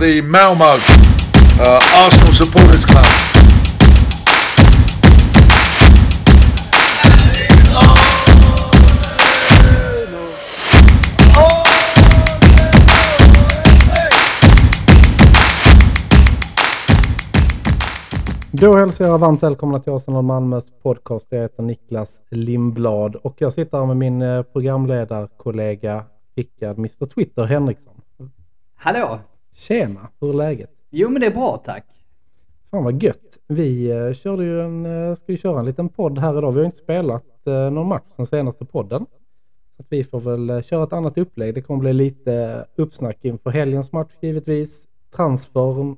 the Malmo uh, Arsenal Supporters Club. Då hälsar jag varmt välkomna till Arsenal Malmös podcast. Jag heter Niklas Lindblad och jag sitter här med min eh, programledarkollega Rickard Mr Twitter Henriksson. Hallå! Tjena, hur är läget? Jo men det är bra tack. Fan vad gött. Vi eh, körde ju en, eh, ska ju köra en liten podd här idag. Vi har ju inte spelat eh, någon match sen senaste podden. Så att vi får väl eh, köra ett annat upplägg. Det kommer bli lite uppsnack inför helgens match givetvis. Transfern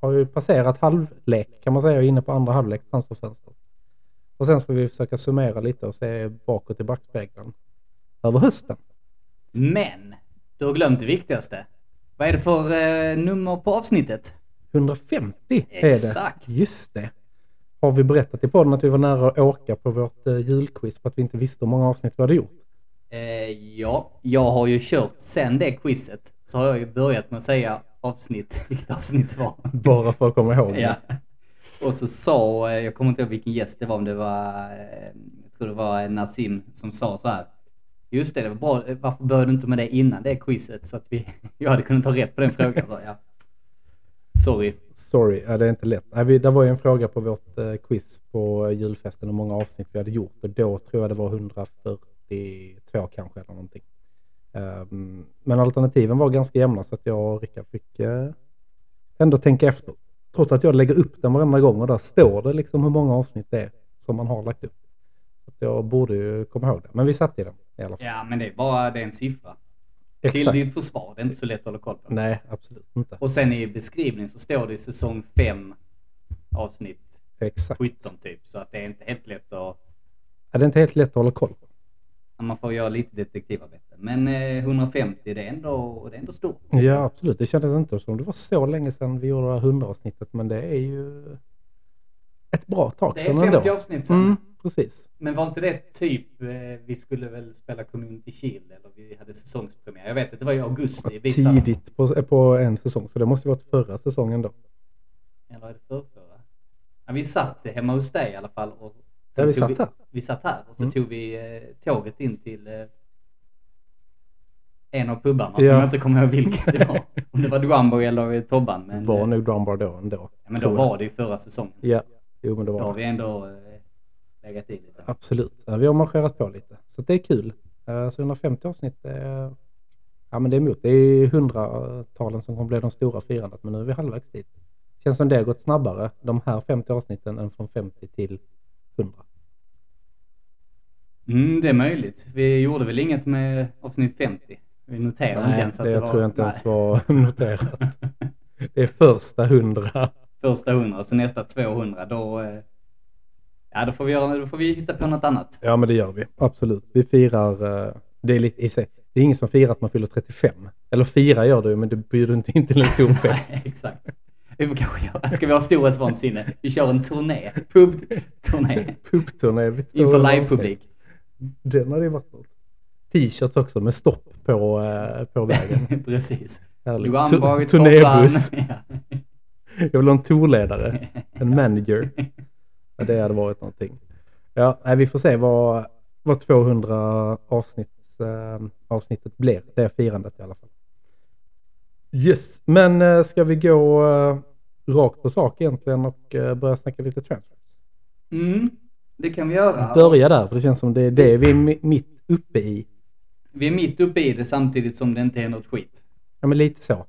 har ju passerat halvlek kan man säga, inne på andra halvlek transferfönstret. Och sen ska vi försöka summera lite och se bakåt i backspegeln över hösten. Men, du har glömt det viktigaste. Vad är det för eh, nummer på avsnittet? 150 är Exakt. det. Just det. Har vi berättat i podden att vi var nära att åka på vårt eh, julquiz på att vi inte visste hur många avsnitt vi hade gjort? Eh, ja, jag har ju kört sen det quizet. Så har jag ju börjat med att säga avsnitt, vilket avsnitt det var. Bara för att komma ihåg det. ja. Och så sa, eh, jag kommer inte ihåg vilken gäst det var, om det var, eh, jag tror det var Nassim som sa så här. Just det, det var bra. Varför började du inte med det innan det quizet? Så att vi, jag hade kunnat ta rätt på den frågan. Så, ja. Sorry. Sorry, ja, det är inte lätt. Nej, vi, det var ju en fråga på vårt eh, quiz på julfesten hur många avsnitt vi hade gjort och då tror jag det var 142 kanske eller någonting. Um, men alternativen var ganska jämna så att jag och Rickard fick eh, ändå tänka efter. Trots att jag lägger upp den varenda gång och där står det liksom hur många avsnitt det är som man har lagt upp. Så att jag borde ju komma ihåg det. Men vi satt i den i alla fall. Ja, men det är bara det är en siffra. Till Exakt. ditt försvar, det är inte så lätt att hålla koll på. Nej, absolut inte. Och sen i beskrivningen så står det i säsong 5 avsnitt Exakt. 17 typ. Så att det är inte helt lätt att... Ja, det är inte helt lätt att hålla koll på. Man får göra lite detektivarbete. Men eh, 150 det är ändå, det är ändå stort. Ja, absolut. Det kändes inte som det var så länge sedan vi gjorde det här 100 avsnittet, men det är ju ett bra tag Det sedan är 50 ändå. avsnitt sen. Mm, precis. Men var inte det typ, eh, vi skulle väl spela Community Shield eller vi hade säsongspremiär. Jag vet att det var i augusti. vi satt- Tidigt på, på en säsong, så det måste varit förra säsongen då. Eller är det förrförra? Ja, vi satt hemma hos dig i alla fall. Och Ja, vi satt här. Vi satt här och så Mm. tog vi eh, tåget in till eh, en av pubarna Ja. som jag inte kommer ihåg vilken det var. Om det var Drumbo eller Tobban. Men, Det var eh, nog Drumbar då ändå. ja, men då var det ju förra säsongen. Ja, jo men det Då har var vi det. ändå eh, legat i lite. Absolut. Vi har marscherat på lite. Så det är kul. Eh, Så 150 avsnitt, är, ja men det är emot. Det är hundratalen som kommer bli de stora firandet, men nu är vi halvvägs dit. Känns som det har gått snabbare, de här 50 avsnitten, än från 50 till 100. Mm, det är möjligt. Vi gjorde väl inget med avsnitt 50. Vi noterade inte ens att det, det, jag var... tror jag inte nej. ens var noterat. Det är första 100. Första 100, så nästa 200 då... Ja, då får vi, göra, då får vi hitta på något annat. Ja men det gör vi, absolut. Vi firar, eh, det är lite i sig, det är ingen som firar att man fyller 35. Eller firar gör du men du bjuder inte in till en stor fest. Nej, exakt. Vi får kanske göra, ska vi ha storhetsvansinne? Vi kör en turné, pub-turné Pubturné. vid inför 200 livepublik. avsnitt. Den hade ju varit något. T-shirts också med stopp på, eh, på vägen. Precis. Härligt. Luanborg, Tu- Turnébuss. Tobban. Ja. Jag vill ha en tourledare, en manager. Det hade varit någonting. Ja, nej, vi får se vad, vad 200 avsnitt, eh, avsnittet blir. Det är firandet i alla fall. Yes, men eh, ska vi gå eh, rakt på sak egentligen och eh, börja snacka lite transfers? Mm, det kan vi göra. Börja där, för det känns som det är det vi är mi- mitt uppe i. Vi är mitt uppe i det samtidigt som det inte är något skit. Ja, men lite så.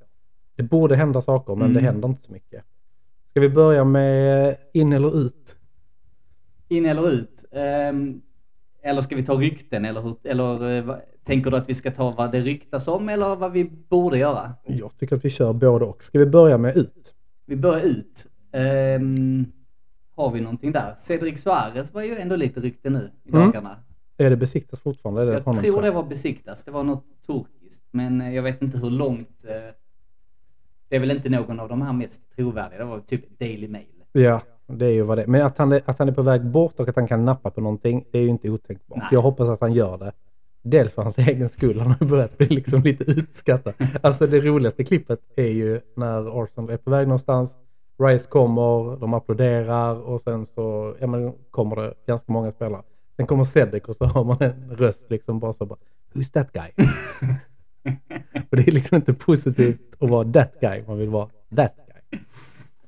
Det borde hända saker, men det Mm. händer inte så mycket. Ska vi börja med in eller ut? In eller ut? Ehm, eller ska vi ta rykten eller hur? Eller eh, tänker du att vi ska ta vad det ryktas om eller vad vi borde göra? Jag tycker att vi kör både och. Ska vi börja med ut? Vi börjar ut. Ehm, har vi någonting där? Cedric Suarez var ju ändå lite rykte nu i Mm. dagarna. Är det besiktas fortfarande? Är det Jag tror det var besiktas. Det var något turkiskt. Men eh, jag vet inte hur långt. eh, Det är väl inte någon av de här mest trovärdiga. Det var typ Daily Mail. Ja, det är ju vad det är. Men att han, är, att han är på väg bort och att han kan nappa på någonting, det är ju inte otänkbart. Nej. Jag hoppas att han gör det. Dels för hans egen skull, han har börjat bli liksom lite utskattad. Alltså det roligaste klippet är ju när Arsenal är på väg någonstans, Rice kommer, de applåderar och sen så ja, men kommer det ganska många spelare. Sen kommer Cedric och så har man en röst liksom bara så bara Who's that guy? och det är liksom inte positivt att vara that guy, man vill vara that guy.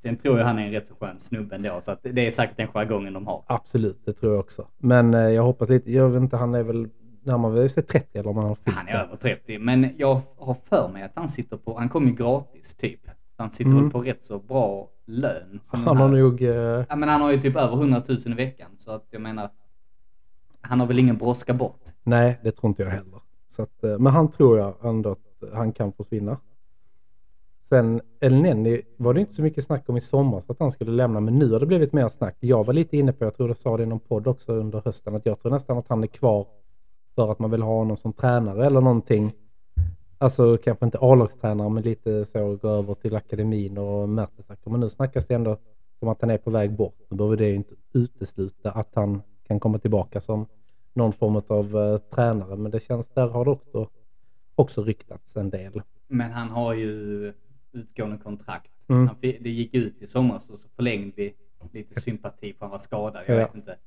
Sen tror jag han är en rätt så skön snubbe ändå, så att det är säkert den jargongen de har. Absolut, det tror jag också. Men eh, jag hoppas lite, jag vet inte, han är väl närmare sig 30 eller om han har fyllt Han är det. över 30, men jag har för mig att han sitter på, han kommer ju gratis typ. Han sitter Mm. väl på rätt så bra lön. Han har nog, eh, Ja men han har ju typ över 100 000 i veckan, så att jag menar, han har väl ingen brådska bort. nej det tror inte jag heller. Så att, eh, men han tror jag ändå att han kan försvinna. Sen El-Nenny var det inte så mycket snack om i sommar så att han skulle lämna, men nu har det blivit mer snack. Jag var lite inne på, jag tror du sa det i någon podd också under hösten, att jag tror nästan att han är kvar för att man vill ha honom som tränare eller någonting. Alltså kanske inte A-lagstränare men lite så gå över till akademin och Mertesacker. Men nu snackas det ändå som att han är på väg bort. Då behöver det ju inte utesluta att han kan komma tillbaka som någon form av uh, tränare. Men det känns, där har det också, också ryktats en del. Men han har ju utgående kontrakt. Mm. Han, det gick ut i somras och så förlängde vi lite sympati för han var skadad. Jag Ja. vet inte.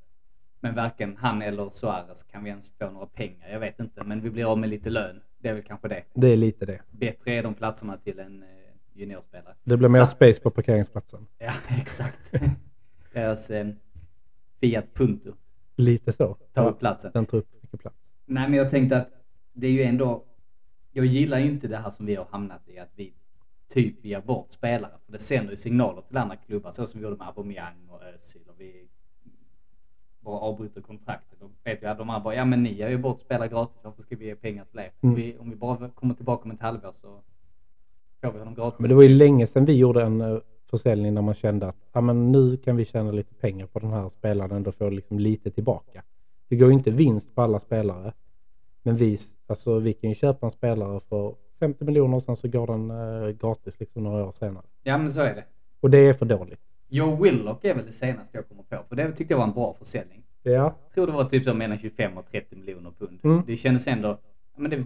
Men varken han eller Suarez kan vi ens få några pengar. Jag vet inte. Men vi blir av med lite lön. Det är väl kanske det. Det är lite det. Bättre är de platserna till en eh, juniorspelare. Det blir mer space på parkeringsplatsen. Ja, exakt. Deras eh, Fiat Punto Lite så. tar upp platsen. den tar upp mycket plats. Nej, men jag tänkte att det är ju ändå... Jag gillar ju inte det här som vi har hamnat i, att vi typ ger bort spelare. För det sänder ju signaler till andra klubbar, så som vi gjorde med Aubameyang och Özil. Och vi bara avbryter kontraktet. Då vet jag att de här bara, ja men ni ger ju bort spelare gratis, varför ska vi ge pengar till er? Mm. Vi, om vi bara kommer tillbaka om ett halvår så får vi honom gratis. Men det var ju länge sedan vi gjorde en eh, försäljning där man kände att ja, men nu kan vi tjäna lite pengar på den här spelaren ändå få liksom lite tillbaka. Det går ju inte vinst på alla spelare. Men vi, alltså, vi kan ju köpa en spelare för 50 miljoner och sen så går den eh, gratis liksom några år senare. Ja men så är det. Och det är för dåligt. Joe Willock är väl det senaste jag kommer på, för det tyckte jag var en bra försäljning. Ja, Jag tror det var typ så mellan 25 och 30 miljoner pund. Mm. Det kändes ändå, ja, men det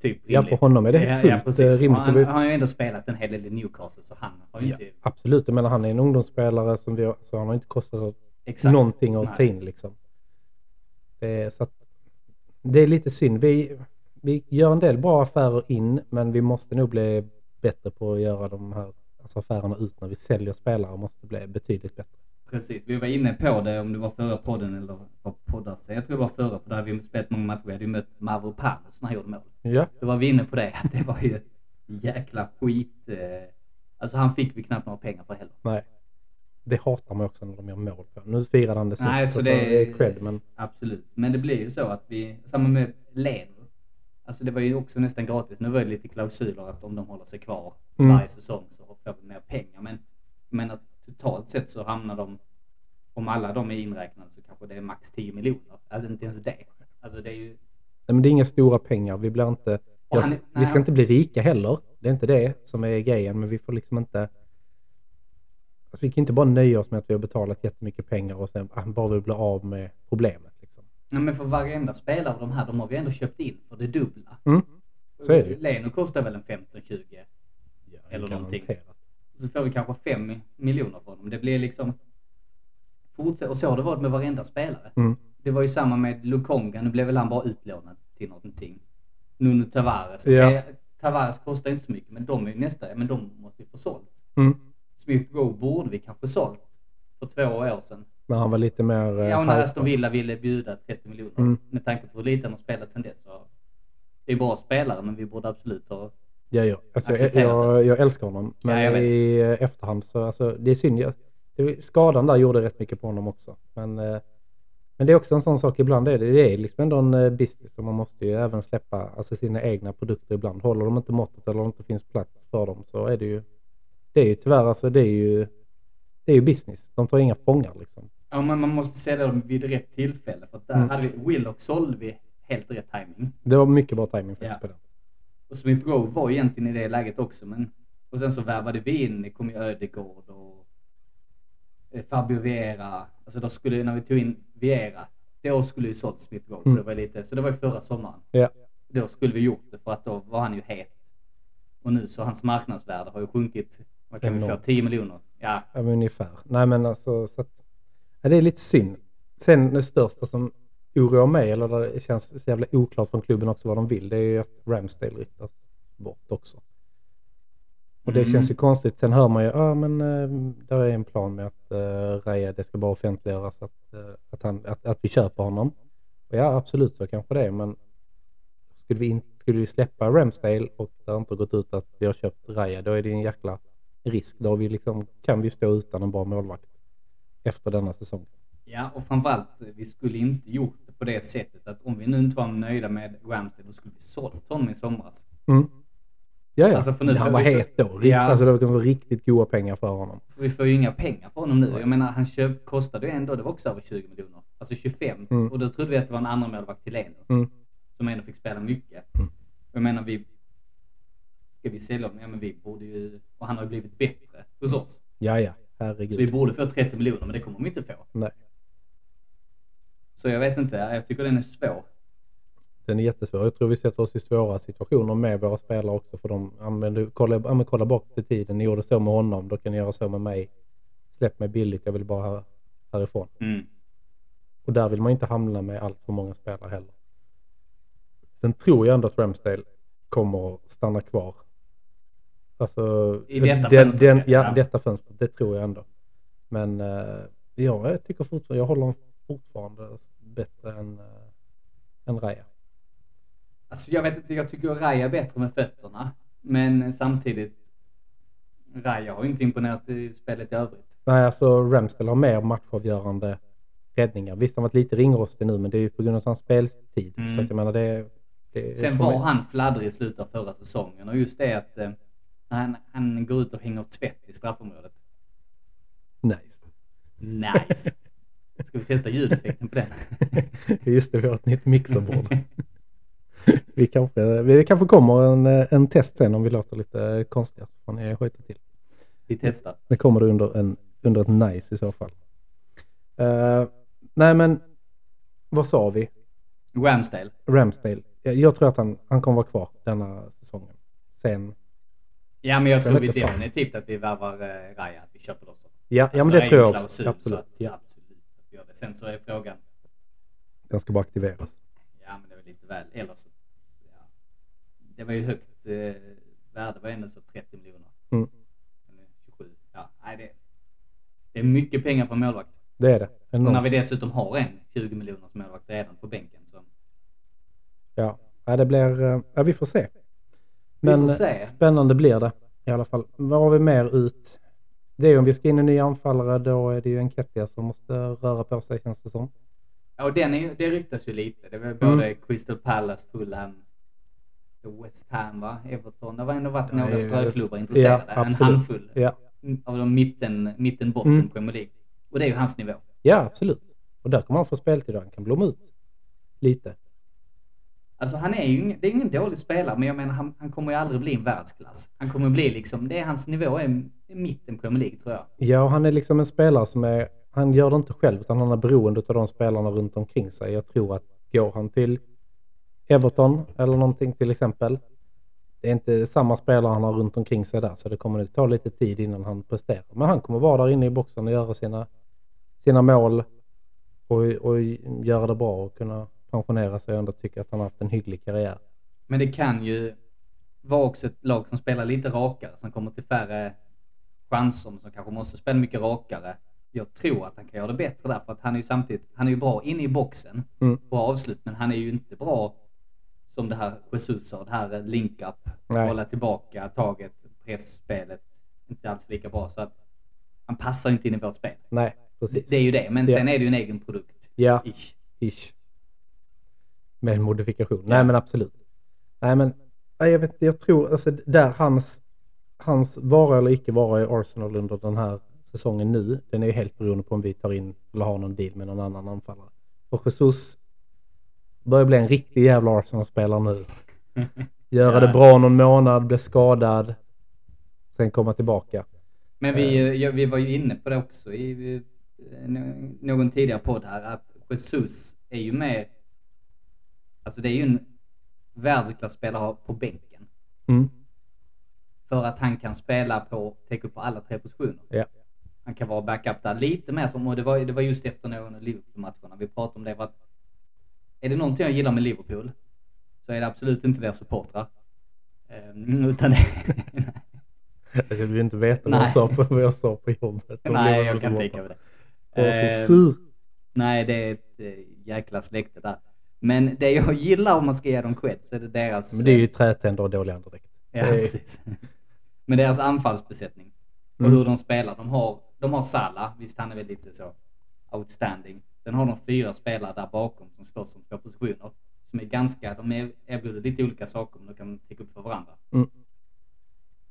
typ Ja, för honom är det ja, fullt, ja, precis. eh, rimligt. Han, han har ju ändå spelat en hel del i Newcastle så han har ju ja inte absolut. Jag menar han är en ungdomsspelare som vi har, så han har inte kostat oss exakt någonting att Nej. ta in liksom. Är, så att, det är lite synd. Vi, vi gör en del bra affärer in, men vi måste nog bli bättre på att göra de här alltså affärerna ut när vi säljer spelare. måste bli betydligt bättre. Precis, vi var inne på det om det var förra podden eller vad poddar sig. Jag tror det var förra för då hade vi spelat många matcher. Vi hade ju mött Mavropanos när han gjorde mål. Ja, Då var vi inne på det, att det var ju jäkla skit. Eh, alltså han fick vi knappt några pengar för heller. nej. Det hatar man också när de gör mål på. Nu firade han det Nej, så, så så det är- cred, men Absolut. Men det blir ju så att vi, samma med Leno. Alltså det var ju också nästan gratis. Nu var det lite klausuler att om de håller sig kvar Mm. varje säsong så får vi mer pengar. Men, men att totalt sett så hamnar de, om alla de är inräknade så kanske det är max 10 miljoner. Alltså inte ens det. Alltså det är ju, Nej, men det är inga stora pengar. Vi blir inte... Jag, han vi ska inte bli rika heller. Det är inte det som är grejen, men vi får liksom inte... Alltså, vi kan inte bara nöja oss med att vi har betalat jättemycket pengar och sen bara vill bli av med problemet. Ja, men för varenda spelare av de här, de har vi ändå köpt in för det dubbla. Mm. Så är det ju. Leno kostar väl en 15-20. Ja, Eller någonting. Så får vi kanske 5 miljoner för dem. Det blir liksom... Fortsätt, och så har det varit med varenda spelare. Mm. Det var ju samma med Lukonga. Nu blev väl han bara utlånad till någonting. Nuno Tavares. Ja. Tavares kostar inte så mycket, men de är ju nästa, men de måste vi få sålt. Mm. Smith Rowe borde vi kanske sålt för två år sedan. När han var lite mer... eh, Ja, och när. Aston Villa ville bjuda 30 miljoner. Mm. Med tanke på hur lite han har spelat sedan dess så... Det är bra spelare, men vi borde absolut ha... Ja, ja. Alltså, jag, jag, jag älskar honom. Men Ja, i eh, efterhand så alltså, det är synd. Jag, skadan där gjorde rätt mycket på honom också. Men, eh, men det är också en sån sak ibland. Är det, det är liksom ändå en business och man måste ju även släppa alltså, sina egna produkter ibland. Håller de inte måttet eller det inte finns plats för dem så är det ju det är ju tyvärr alltså det är ju det är ju business. De tar inga fångar liksom. Ja, men man måste sälja dem vid rätt tillfälle. För där Mm. hade vi... Willock sålde vi helt rätt timing. Det var mycket bra timing faktiskt Ja. på den. Och Smith Rowe var egentligen i det läget också, men... Och sen så värvade vi in, det kom ju Ödegård och eh, Fabio Vieira. Alltså då skulle, när vi tog in Vieira, då skulle vi sålt Smith Rowe. Mm. Så det var lite, så det var ju förra sommaren. Ja. Då skulle vi gjort det för att då var han ju het. Och nu så hans marknadsvärde har ju sjunkit, vad kan vi få, Enormt. 10 miljoner? Ja, Ja, men ungefär. Nej men alltså, så att, ja, det är lite synd. Sen det största som oroar mig, eller där det känns så jävla oklart från klubben också vad de vill, det är ju att Ramsdale ryktas bort också. Och det Mm. känns ju konstigt. Sen hör man ju, ja men äh, där är en plan med att äh, Raja, det ska bara offentliggöras att, äh, att, han, att, att vi köper honom. Och ja, absolut så kanske det är, men skulle vi, in, skulle vi släppa Ramsdale och det har inte gått ut att vi har köpt Raja, då är det en jäkla risk. Då vi liksom, kan vi stå utan en bra målvakt efter denna säsong. Ja, och framförallt, vi skulle inte gjort det på det sättet att om vi nu inte var nöjda med Ramsdale, då skulle vi sålt honom i somras. Mm. Ja, ja. Alltså, för nu han var het då. Ja. Alltså det var riktigt goda pengar för honom. För vi får ju inga pengar för honom nu. Jag menar, han köp, kostade ju ändå, det var också över 20 miljoner. Alltså 25. Mm. Och då trodde vi att det var en andra målvakt till Leno. Mm. Som ändå fick spela mycket. Mm. Jag menar, vi... Ska vi sälja honom? Ja, men vi borde ju... Och han har ju blivit bättre hos oss. Ja, ja. Så vi Herregud. borde få 30 miljoner, men det kommer vi inte få. Nej. Så jag vet inte, jag tycker den är svår. Den är jättesvår. Jag tror vi sätter oss i svåra situationer med våra spelare också. För de använder, kolla, men kolla bak till tiden. Ni gjorde så med honom. Då kan ni göra så med mig. Släpp mig billigt. Jag vill bara här, härifrån. Mm. Och där vill man inte hamna med allt för många spelare heller. Sen tror jag ändå att Ramsdale kommer att stanna kvar. Alltså, I detta den, fönstret, den, ja. ja, detta fönstret. Det tror jag ändå. Men eh, ja, jag tycker fortfarande, jag håller honom fortfarande bättre än, uh, än Raja. Alltså jag vet inte, jag tycker Raja är bättre med fötterna. Men samtidigt, Raja har inte imponerat i spelet i övrigt. Nej, alltså Ramsdale har mer matchavgörande räddningar. Visst, han har varit lite ringrostig nu, men det är ju på grund av hans speltid. Mm. Så att jag menar, det, det Sen var han fladdrig i slutet av förra säsongen och just det att eh, han, han går ut och hänger tvätt i straffområdet. Nice. Nice! Ska vi testa ljudeffekten på den? Just det, vi har ett nytt mixerbord. vi, kanske, vi, det kanske kommer en, en test sen om vi låter lite konstiga. Får ni skjuta till. Vi testar. Det kommer det under, en, under ett nice i så fall. Eh, nej men, vad sa vi? Ramsdale. Ramsdale. Jag, jag tror att han, han kommer vara kvar denna säsongen. Sen, Ja men jag tror vi definitivt att vi värvar eh, Raja, att vi köper loss ja, ja Alltså, men det tror jag också. klausul, Så Absolut. att, Ja, absolut. Sen så är frågan, den ska bara aktiveras. ja men det är väl lite väl, eller så, ja. Det var ju högt eh, värde, var ändå så 30 miljoner. Mm. Eller 27. Ja, nej det, det är mycket pengar för en målvakt. Det är det. Och när Enormt. vi dessutom har en 20 miljoners målvakt redan på bänken så. Ja, ja, det blir, eh, ja vi får se. Men spännande blir det i alla fall. Vad har vi mer ut? Det är om vi ska in en ny anfallare då är det ju en Kettia som måste röra på sig känns det som. Ja, och den är, det ryktas ju lite. Det var Mm. både Crystal Palace, Fulham, West Ham va? Everton. Det har ändå varit Ja, några ja, ströklubbar intresserade. en absolut. handfull Ja, av de mitten, mitten botten Mm. Premier League. Och det är ju hans nivå. ja absolut. Och där kommer han få speltid och han kan blomma ut lite. Alltså han är ju det är ingen dålig spelare, men jag menar han, han kommer ju aldrig bli en världsklass. Han kommer bli liksom, det är hans nivå är mitten Premier League tror jag. Ja, och han är liksom en spelare som är, han gör det inte själv utan han är beroende av de spelarna runt omkring sig. Jag tror att går han till Everton eller någonting till exempel. Det är inte samma spelare han har runt omkring sig där så det kommer nog ta lite tid innan han presterar. Men han kommer vara där inne i boxen och göra sina, sina mål och, och göra det bra och kunna pensionera sig och ändå tycka att han har haft en hygglig karriär. Men det kan ju vara också ett lag som spelar lite rakare, som kommer till färre chanser, men som kanske måste spela mycket rakare. Jag tror att han kan göra det bättre där, för att han är ju samtidigt, han är ju bra inne i boxen, Mm. bra avslut, men han är ju inte bra som det här Jesus sa, det här link-up, hålla tillbaka taget, pressspelet, inte alls lika bra. Så att han passar inte in i vårt spel. Nej, Det, precis. det är ju det, men Ja. sen är det ju en egen produkt. Ja, Ish. Ish. Med modifikation. Nej men absolut. Nej men, nej, jag vet jag tror alltså där hans, hans vara eller icke vara i Arsenal under den här säsongen nu, den är ju helt beroende på om vi tar in eller har någon deal med någon annan anfallare. Och Jesus börjar bli en riktig jävla Arsenal-spelare nu. Göra Ja. det bra någon månad, bli skadad, sen komma tillbaka. Men vi, eh, ja, vi var ju inne på det också i eh, nå- någon tidigare podd här, att Jesus är ju mer, alltså det är ju en världsklasspelare på bänken. Mm. För att han kan spela på, täcka upp på alla tre positioner. Ja. Han kan vara backup där lite mer som, och det var, det var just efter någon av Liverpool-matcherna vi pratade om det. Var att, är det någonting jag gillar med Liverpool så är det absolut inte deras supportrar. Um, utan Jag vill inte veta vad jag, sa på, vad jag sa på jobbet. De Nej, jag kan tänka mig det. Jag var så Ehm, sur. Nej, det är ett eh, jäkla släkte där. Men det jag gillar om man ska ge dem cred så är det deras... Men det är ju trätänder och dålig andedräkt. Ja, är- precis. Men deras anfallsbesättning och Mm. hur de spelar. De har, de har Salah, visst han är väl lite så outstanding. Sen har de fyra spelare där bakom som slåss om två positioner. Som är ganska, de erbjuder lite olika saker men de kan täcka upp för varandra. Mm.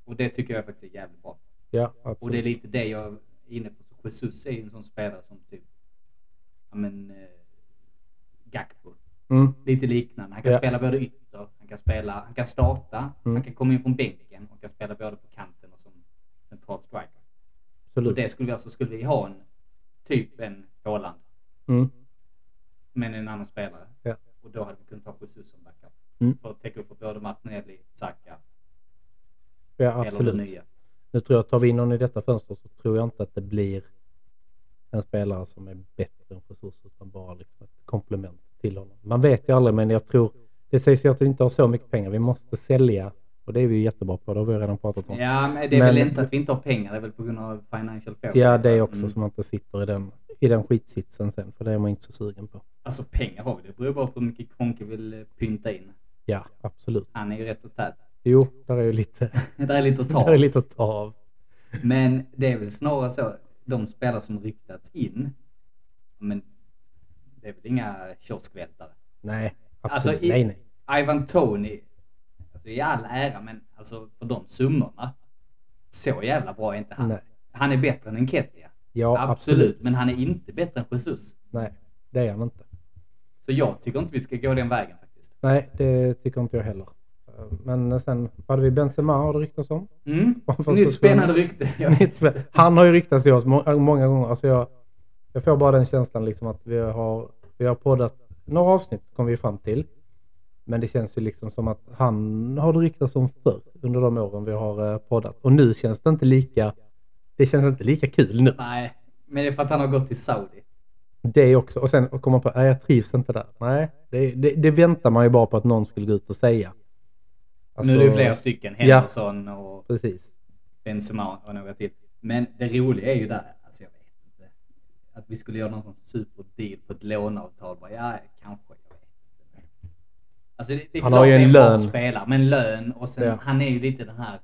Och det tycker jag faktiskt är jävligt bra. Ja, absolut. Och det är lite det jag är inne på. Jesus är en sån spelare som typ, ja men, eh, Gakpo. Mm. Lite liknande. Han kan Ja. spela både ytter, han kan spela, han kan starta, Mm. han kan komma in från bänken och kan spela både på kanten och som central striker. Och Absolut. det skulle vi alltså, skulle vi ha en, typ en Haaland, Mm. men en annan spelare. Ja. Och då hade vi kunnat ha Jesus som backup. Mm. För att täcka upp för både Martinelli, Saka Ja, eller absolut. nya. Nu tror jag, tar vi in någon i detta fönster så tror jag inte att det blir en spelare som är bättre än Jesus utan bara liksom ett komplement till honom. Man vet ju aldrig men jag tror, det sägs ju att vi inte har så mycket pengar, vi måste sälja och det är vi ju jättebra på, det har vi redan pratat om. Ja, men det är Men- väl inte att vi inte har pengar, det är väl på grund av financial fair. Ja, det är också Mm. så man inte sitter i den, i den skitsitsen sen, för det är man inte så sugen på. Alltså pengar har vi, det beror bara på hur mycket Konke vill eh, pynta in. Ja, absolut. Han är ju rätt så tät. Jo, där är ju lite, Det är lite att ta där är lite att ta av. Men det är väl snarare så, de spelare som ryktats in, men det är väl inga kioskvältare. Nej, Alltså, absolut. i- nej, nej. Ivan Tony, alltså i all ära, men alltså för de summorna, så jävla bra är inte han. Nej. Han är bättre än Enketia. Ja, absolut, absolut. men han är inte bättre än Jesus. Nej, det är han inte. Så jag tycker inte vi ska gå den vägen faktiskt. Nej, det tycker inte jag heller. Men sen hade vi Benzema har det ryktats om. Mm. Nytt spännande rykte. Han har ju ryktats till oss må- många gånger. Alltså jag, jag får bara den känslan liksom att vi har, vi har poddat några avsnitt kom vi fram till. Men det känns ju liksom som att han har ryktats om förr under de åren vi har eh, poddat. Och nu känns det inte lika, det känns inte lika kul nu. Nej, men det är för att han har gått till Saudi. Det också. Och sen komma på, nej jag trivs inte där. Nej, det, det, det väntar man ju bara på att någon skulle gå ut och säga. nu är det ju Alltså, flera stycken. ja. Henderson och Precis. Benzema och några till. Men det roliga är ju där, alltså jag vet inte. Att vi skulle göra någon sån superdeal på ett låneavtal. Bara, ja, kanske. Jag vet inte. Alltså det, det är Han klart har ju en en lön. spelare, men lön och sen Ja. han är ju lite den här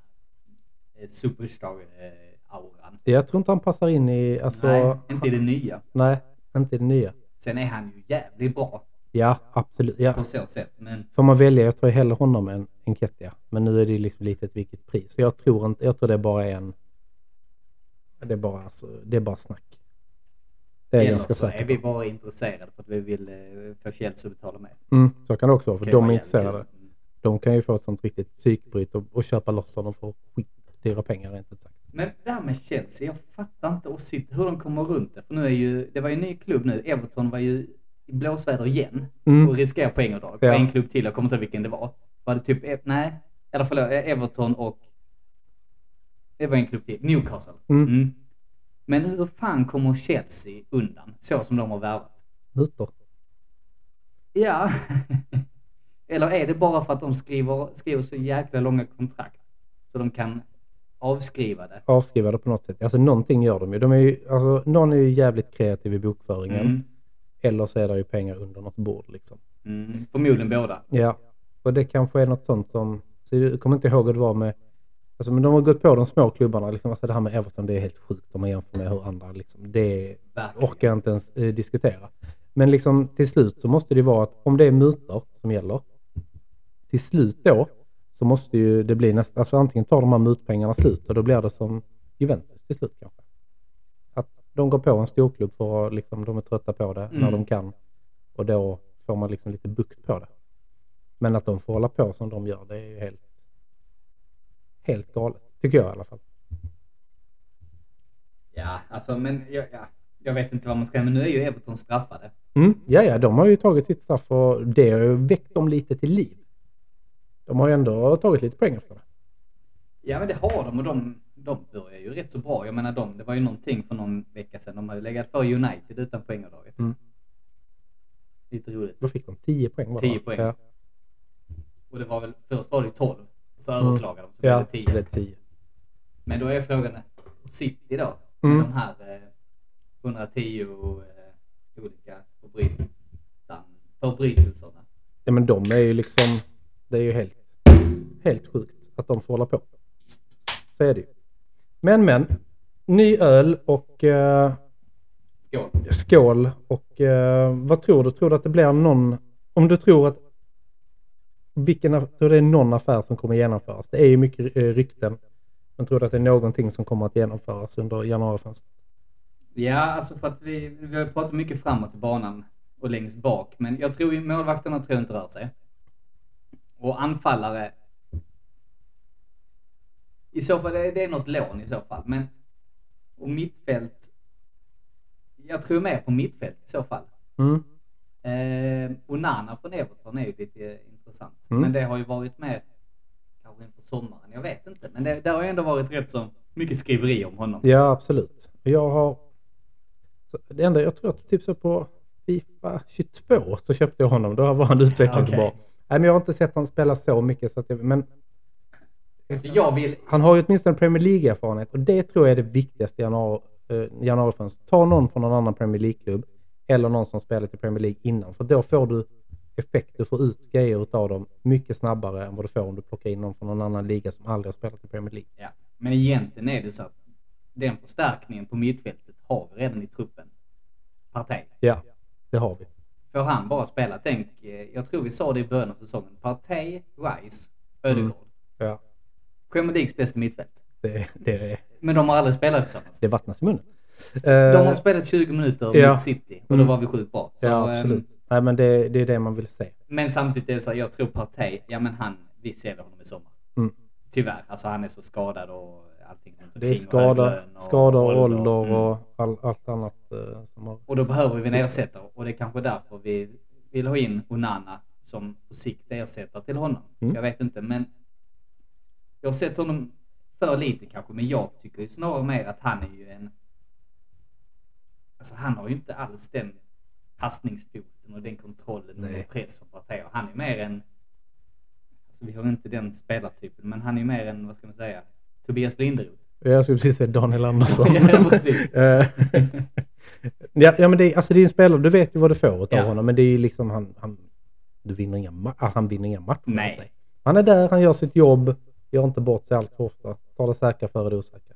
eh, superstar-auran. Jag tror inte han passar in i, alltså, Nej, inte i det nya. nej, inte i det nya. Sen är han ju jävligt bra Ja, absolut. Ja. på så sätt. Men Får man välja, jag tror hellre honom än Enketia. Men nu är det ju liksom lite ett vilket pris. Jag tror inte, jag tror det bara är en... Det är bara, alltså, det är bara snack. Det är eller ganska så är säker vi bara intresserade för att vi vill eh, få Chelsea att betala mer. Mm, så kan det också vara, för de är intresserade. kul. Mm. De kan ju få ett sånt riktigt psykbryt och, och köpa loss honom för skitdyra pengar rent ut sagt. Men det här med Chelsea, jag fattar inte och sitt, hur de kommer runt det. För nu är ju, det var ju en ny klubb nu. Everton var ju i blåsväder igen Mm. och riskerar poängavdrag. Ja. En klubb till, jag kommer inte ihåg vilken det var. Var det typ, E- nej, eller förlåt, eh, Everton och det var en klubb till, Newcastle. Mm. Men hur fan kommer Chelsea undan så som de har värvat? Mutor. Ja. Eller är det bara för att de skriver, skriver så jäkla långa kontrakt så de kan avskriva det? Avskriva det på något sätt. Alltså någonting gör de ju. De är ju alltså, någon är ju jävligt kreativ i bokföringen. Mm. Eller så är det ju pengar under något bord liksom. Mm. Förmodligen båda. Ja, och det kanske är något sånt som, så jag kommer inte ihåg hur det var med, alltså men de har gått på de små klubbarna, liksom, alltså det här med Everton det är helt sjukt om man jämför med hur andra liksom, det Verkligen. orkar jag inte ens eh, diskutera. Men liksom till slut så måste det vara att om det är mutor som gäller, till slut då så måste ju det bli nästan, alltså antingen tar de här mutpengarna slut och då blir det som Juventus till slut kanske. Att de går på en storklubb för att liksom, de är trötta på det när Mm. de kan och då får man liksom lite bukt på det. Men att de får hålla på som de gör, det är ju helt, helt galet. Tycker jag i alla fall. Ja, alltså men ja, ja. jag vet inte vad man ska men nu är ju Everton straffade. Mm. Ja, ja, de har ju tagit sitt straff och det har ju väckt dem lite till liv. De har ju ändå tagit lite poäng efter det. Ja men det har de och de, de börjar ju rätt så bra. Jag menar de, det var ju någonting för någon vecka sedan. De hade legat för United utan poängavdraget. Mm. Lite roligt. Då fick de 10 poäng bara. 10 poäng. Ja, Och det var väl, först var det 12. Så Mm. överklagade de så blev ja det så 10. det är 10. Men då är frågan, City då? Med Mm. de här eh, 110 eh, olika förbrytelserna. Ja, men de är ju liksom, det är ju helt, helt sjukt att de får hålla på. Så är det ju. Men men, ny öl och eh, Skål. skål och eh, vad tror du? Tror du att det blir någon, om du tror att vilken, aff- tror det är någon affär som kommer genomföras? Det är ju mycket eh, rykten. Men tror du att det är någonting som kommer att genomföras under januarifönstret? Ja, alltså för att vi, vi har pratat mycket framåt i banan och längst bak. Men jag tror ju målvakterna tror jag inte rör sig. Och anfallare. I så fall, det det är något lån i så fall. Men, och mittfält. Jag tror mer på mittfält i så fall. Mm. Eh, Onana från Everton är ju lite intressant. Mm. Men det har ju varit mer kanske inför sommaren. Jag vet inte. Men det, det har ju ändå varit rätt så mycket skriveri om honom. Ja, absolut. Jag har... Det enda, jag tror att typ så på Fifa 22 så köpte jag honom. Då var han utvecklingsbar. Okej. Nej, men jag har inte sett honom spela så mycket. Så att jag, men Så jag vill, han har ju åtminstone Premier League-erfarenhet och det tror jag är det viktigaste i januari, eh, januarifönstret. Ta någon från någon annan Premier League-klubb eller någon som spelat i Premier League innan. För då får du effekt, du får ut grejer utav dem mycket snabbare än vad du får om du plockar in någon från någon annan liga som aldrig har spelat i Premier League. Ja, men egentligen är det så att den förstärkningen på mittfältet har vi redan i truppen. Partey. Ja, det har vi. Får han bara spela, tänk, eh, jag tror vi sa det i början av säsongen. Partey, Rice, Ödegaard. Ja, Premier Leagues bästa mittfält. det, det, Men de har aldrig spelat tillsammans. det vattnas i munnen. De Eh, har spelat 20 minuter ja. mot City och då Mm. var vi sjukt bra. Så, ja, ehm, absolut. Nej, men det, det är det man vill se. Men samtidigt är det så, jag tror Partey, ja men han, vi ser honom i sommar. Mm. Tyvärr, alltså han är så skadad och allting Det är omkring och skador, och skador, ålder Mm. och all, allt annat eh, som har... Och då behöver vi en ersättare och det är kanske därför vi vill ha in Onana som på sikt ersättare till honom. Mm. Jag vet inte men jag har sett honom för lite kanske men jag tycker ju snarare mer att han är ju en Alltså han har ju inte alls den passningsfoten och den kontrollen och Nej. den press som Partey har. Han är mer en Alltså vi har inte den spelartypen men han är mer en, vad ska man säga, Tobias Linderoth. Jag skulle precis säga Daniel Andersson. Ja, precis. Eh, ja, ja, men det, är- alltså det är en spelare, du vet ju vad du får av Ja. honom, men det är ju liksom han, han, du vinner inga, ah, han vinner inga matcher. Nej. dig. Han är där, han gör sitt jobb, gör inte bort sig allt för ofta, tar det säkra före det osäkra.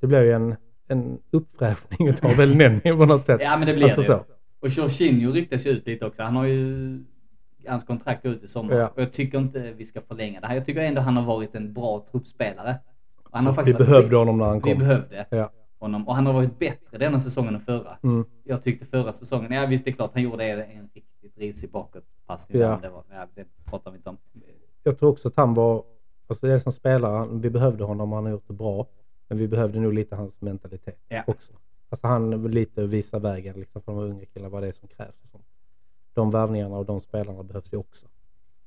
Det blir ju en, en uppfräschning utav El Neni på något sätt. Ja men det blir Alltså det så. Och Jorginho ryktas ju ut lite också. Han har ju... Hans kontrakt går ut i sommar. Ja. Och jag tycker inte vi ska förlänga det här. Jag tycker ändå han har varit en bra truppspelare. Och han har faktiskt vi varit behövde bä- honom när han Vi kom. behövde Ja. honom. Och han har varit bättre denna säsongen än förra. Mm. Jag tyckte förra säsongen, ja visst det är klart han gjorde en riktigt risig bakåtpassning. Ja. Det, var, ja, det pratar vi inte om. Jag tror också att han var, alltså det är som spelare, vi behövde honom, han har gjort det bra. Men vi behövde nog lite hans mentalitet Ja. också. Alltså han lite visa vägen liksom för de unga killarna vad det är som krävs. Och sånt. De värvningarna och de spelarna behövs ju också.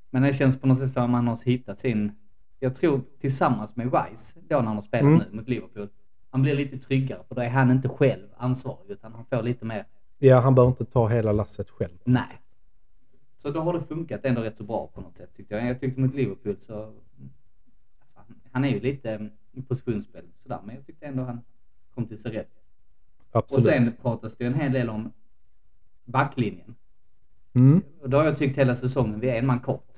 Men det känns på något sätt som att han har hittat sin... Jag tror tillsammans med Rice, då när han har spelat Mm. nu mot Liverpool, han blir lite tryggare för då är han inte själv ansvarig utan han får lite mer Ja, han behöver inte ta hela lasset själv. Nej. Så då har det funkat ändå rätt så bra på något sätt tyckte jag. Jag tyckte mot Liverpool så... Alltså, han- han är ju lite mm, i positionsspel sådär, men jag tyckte ändå han kom till sig rätt. Absolut. Och sen pratas det en hel del om backlinjen. Mm. Och då har jag tyckt hela säsongen vi är en man kort.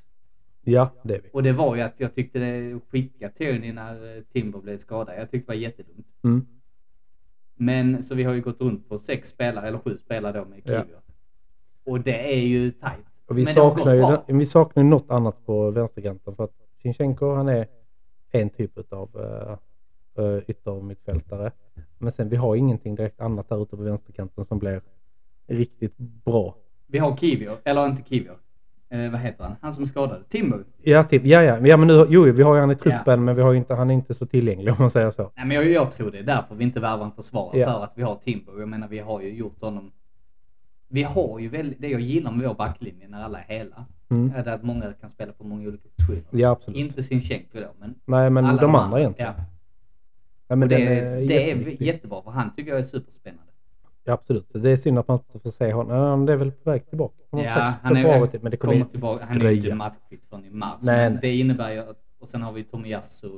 Ja, det är vi. Och det var ju att jag tyckte det skicka Tierney när eh, Timber blev skadad. Jag tyckte det var jättedumt. Mm. Men så vi har ju gått runt på sex spelare, eller sju spelare då med Ja. Kiwior. Och det är ju tajt. Och vi, Men saknar ju, bra. vi saknar något annat på vänsterkanten för att Sinchenko han är en typ av uh, yttermittfältare. Men sen vi har ingenting direkt annat där ute på vänsterkanten som blir riktigt bra. Vi har Kiwior, eller inte Kiwior. Eh, vad heter han? Han som är skadad? Timbo? Ja, typ, ja, ja. ja men nu, jo, vi har ju han i truppen men vi har ju inte, han är inte så tillgänglig om man säger så. Nej men jag, jag tror det är därför vi inte värvar en försvarare. Ja. För att vi har Timbo. Jag menar vi har ju gjort honom... Vi har ju väldigt... Det jag gillar med vår backlinje när alla är hela. Mm. Är det att många kan spela på många olika positioner. Ja, absolut. Inte Sinchenko då men... Nej, men alla de andra egentligen. Ja. Ja, men det, den det är jättebra för han tycker jag är superspännande. Ja, absolut. Det är synd att man inte får se honom. Ja, det är väl på väg tillbaka. Han Ja, han är väl, men det kommer kommer tillbaka. Han är inte matchfit förrän i mars. Nej, nej. det innebär ju att... Och sen har vi Tomiyasu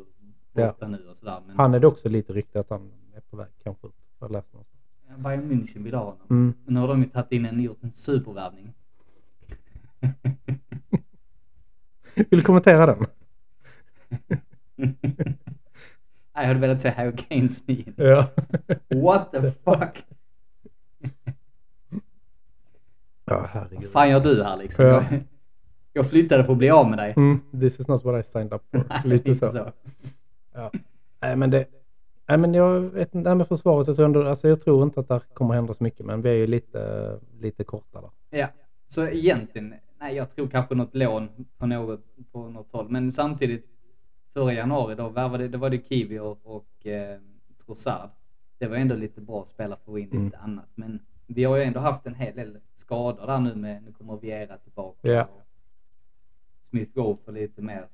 borta Ja. nu och sådär. Men Han är det också lite rykte att han är på väg kanske ut. Jag läste någonstans. Bayern München vill ha honom. Mm. Men nu har de ju tagit in en, gjort en supervärvning. Vill du kommentera den? Nej, jag hade velat Kanes min. Ja. What the fuck? Ja, Vad herregud. fan gör du här liksom? Ja. Jag, flyttade för att bli av med dig. Mm, this is not what I signed up for. Lite så. Ja. Nej men det... Nej men jag vet inte, det här med försvaret, jag tror, ändå, alltså jag tror inte att det kommer hända så mycket men vi är ju lite, lite korta där. Ja, så egentligen, nej jag tror kanske något lån på något, på något håll. Men samtidigt, förra januari då värvade, det var det Kiwi och, och eh, Trossard. Det var ändå lite bra att spela för att få in Mm. lite annat. Men vi har ju ändå haft en hel del skador där nu med, nu kommer Viera tillbaka. Ja. och Smith Go för lite mer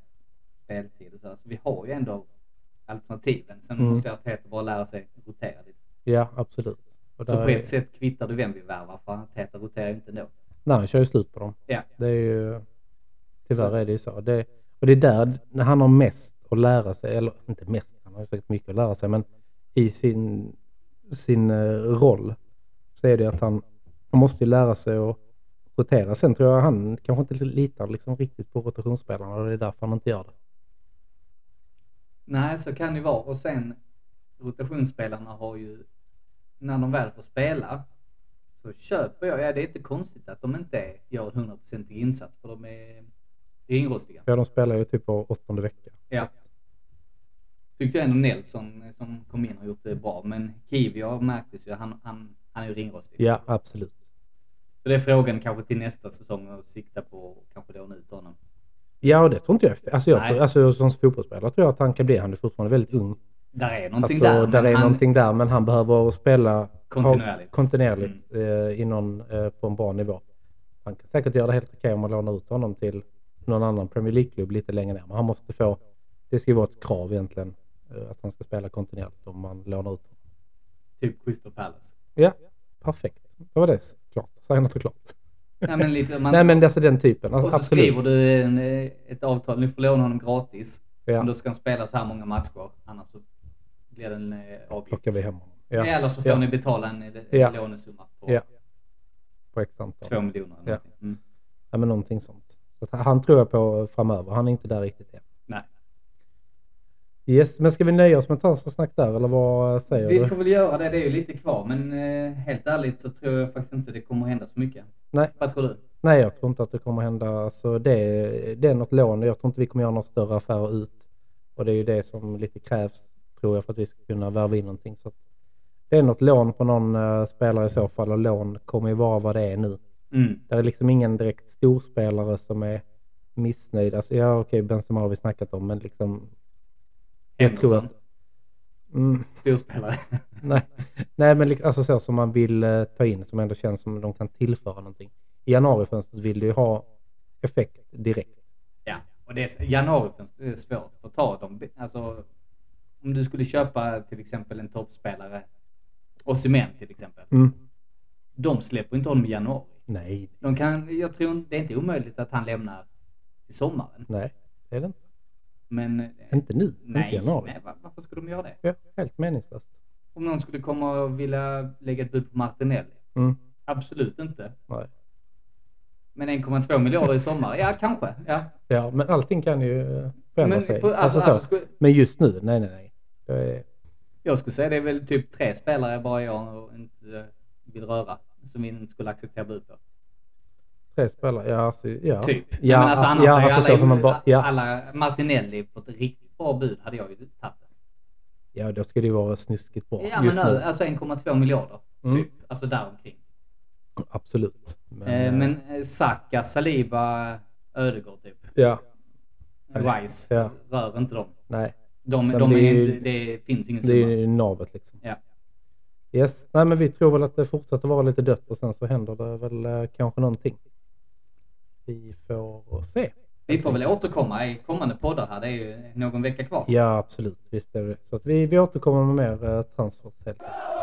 speltid och så. här. Så vi har ju ändå alternativen. Sen Mm. måste Arteta bara lära sig rotera lite. Ja, absolut. Och Så på är- ett sätt kvittar du vem vi värvar för Arteta roterar ju inte ändå. Nej, han kör ju slut på dem. Ja. Det är ju... Tyvärr Så- är det ju så. Det, och det är där när han har mest att lära sig, eller inte mest, han har säkert mycket att lära sig, men i sin, sin eh, roll så är det att han, han måste ju lära sig att rotera. Sen tror jag han kanske inte litar liksom riktigt på rotationsspelarna och det är därför han inte gör det. Nej, så kan det ju vara. Och sen rotationsspelarna har ju, när de väl får spela, så köper jag, ja det är inte konstigt att de inte gör en 100% insats för de är ringrostiga. Ja, de spelar ju typ på åttonde vecka. Ja. Tyckte jag ändå Nelson eh, som kom in har gjort det bra, men Kiwi har märktes ju, han, han, han är ju ringrostig. Ja, absolut. Så det är frågan kanske till nästa säsong att sikta på och kanske låna ut honom. Ja, och det tror inte jag. Alltså, jag Nej. tror, alltså som fotbollsspelare tror jag att han kan bli, han är fortfarande väldigt ung. Där är någonting Alltså, där. där är han, någonting där, men han behöver spela Kontinuerligt. Mm. ha- kontinuerligt eh, i någon, eh, på en bra nivå. Han kan säkert göra det helt okej om man lånar ut honom till någon annan Premier League-klubb lite längre ner. Men han måste få, det ska ju vara ett krav egentligen, eh, att han ska spela kontinuerligt om man lånar ut honom. Typ Crystal Palace. Ja, perfekt. Då var det klart. Signat och klart. Nej men lite, man, Nej men alltså den typen. Och Alltså, så absolut. skriver du en, eh, ett avtal, nu får låna honom gratis. Men Ja, då ska han spela så här många matcher, annars så blir det en eh, avgift. plockar vi hem honom. Ja. Ja, Eller så får ja. ni betala en, en Ja. lånesumma på Ja. på x antal. två miljoner eller Ja. någonting. Mm. Ja, men någonting sånt. Han tror jag på framöver. Han är inte där riktigt än. Nej. Yes, men ska vi nöja oss med transfersnack där eller vad säger Vi du? får väl göra det, det är ju lite kvar. Men eh, helt ärligt så tror jag faktiskt inte det kommer hända så mycket. Nej. Vad tror du? Nej, jag tror inte att det kommer hända. Alltså, det, det är något lån. Jag tror inte vi kommer göra några större affärer ut. Och det är ju det som lite krävs, tror jag, för att vi ska kunna värva in någonting. Så det är något lån på någon eh, spelare i så fall och lån kommer ju vara vad det är nu. Mm. Det är liksom ingen direkt storspelare som är missnöjd. Alltså, ja, okej, Benzema har vi snackat om, men liksom... Jag tror att... Mm, Storspelare. nej, nej, men liksom, alltså så som man vill eh, ta in, som ändå känns som de kan tillföra någonting. I januarifönstret vill du ju ha effekt direkt. ja, och det är, januarifönstret är svårt att ta dem. Alltså, om du skulle köpa till exempel en toppspelare, Osimhen till exempel. Mm. De släpper inte honom i januari. Nej, De kan, jag tror det är inte omöjligt att han lämnar till sommaren. nej, det är det inte. Men... eh, Inte nu, Nej, inte i januari. nej va- varför skulle de göra det? Ja, helt meningslöst. Om någon skulle komma och vilja lägga ett bud på Martinelli? Mm. Absolut inte. Nej. Men 1,2 miljarder i sommar? Ja, kanske. Ja. Ja, men allting kan ju eh, förändra Men, sig. på, alltså, alltså, så. alltså, skulle, Men just nu, nej, nej, nej. Det är, jag skulle säga det är väl typ tre spelare bara jag inte eh, vill röra. Som vi inte skulle acceptera bud på. tre spelare, ja, alltså, ja. Typ. Ja, Nej, men alltså, alltså, annars ja, alltså alla, så man bara, ja. alla Martinelli på ett riktigt bra bud hade jag ju tagit ja, då ska det ju vara snuskigt bra Ja, men nu. nu, alltså 1,2 miljarder. Mm. Typ. Alltså däromkring. Absolut. Men, Eh, eh, Men eh, Saka, Saliba, Ödegård typ. Ja, Rice, Ja. rör inte dem. nej. De, de det är är ju- inte, det finns ingen Det summa. är ju navet liksom. Ja. Yes. Nej men vi tror väl att det fortsätter vara lite dött och sen så händer det väl eh, kanske någonting. Vi får se. Vi får väl återkomma i kommande poddar här. Det är ju någon vecka kvar. Ja absolut, visst är det Så att vi, vi återkommer med mer uh, transfers helt enkelt.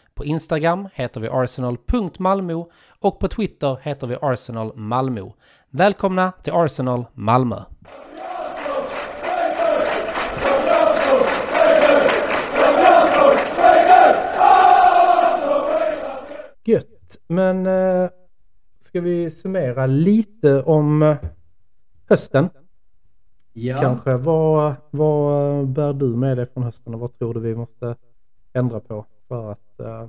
på Instagram heter vi arsenal.malmo och på Twitter heter vi Arsenal Malmö. Välkomna till Arsenal Malmö! Gött, men eh, ska vi summera lite om eh, hösten? Ja. Kanske. Vad, vad bär du med dig från hösten och vad tror du vi måste ändra på för att eh,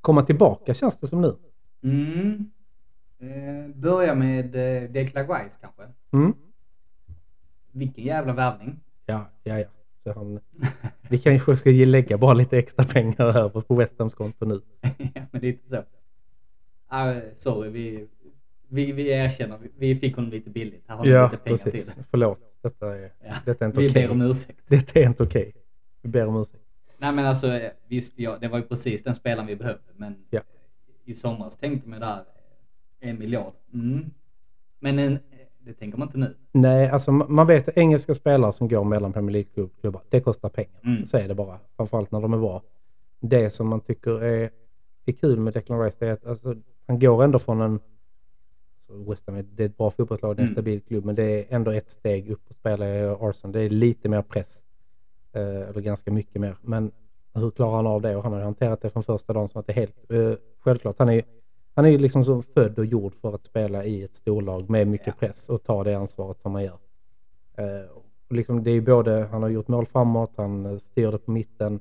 komma tillbaka känns det som nu? Mm. Eh, börja med eh, Declan Rice kanske. Mm? Vilken jävla värvning. Ja, ja, ja. Så han, vi kanske ska lägga bara lite extra pengar över på West Hams konto nu. ja, men det är inte så. Ah, sorry, vi, vi, vi erkänner. Vi, vi fick honom lite billigt. Här har Ja, lite pengar precis. till. Förlåt. Detta är, Ja. detta är inte Vi okej. ber om ursäkt. Detta är inte okej. Vi ber om ursäkt. Nej men alltså eh, visst, ja, det var ju precis den spelaren vi behövde. Men Ja. i somras tänkte man där eh, en miljard. Mm. Men en, eh, det tänker man inte nu. Nej, alltså ma- man vet att engelska spelare som går mellan Premier League-klubbar, det kostar pengar. Mm. Så är det bara. Framförallt när de är bra. Det som man tycker är, är kul med Declan Rice är att alltså, han går ändå från en alltså West Ham, det är ett bra fotbollslag, det är en Mm. stabil klubb, men det är ändå ett steg upp och spela i Arsenal. Det är lite mer press. Eh, eller ganska mycket mer. Men hur klarar han av det? Och han har ju hanterat det från första dagen som att det är helt eh, självklart. Han är han är liksom så född och gjord för att spela i ett storlag med mycket Ja. press och ta det ansvaret som man gör. Eh, och liksom det är ju både, han har gjort mål framåt, han eh, styr det på mitten,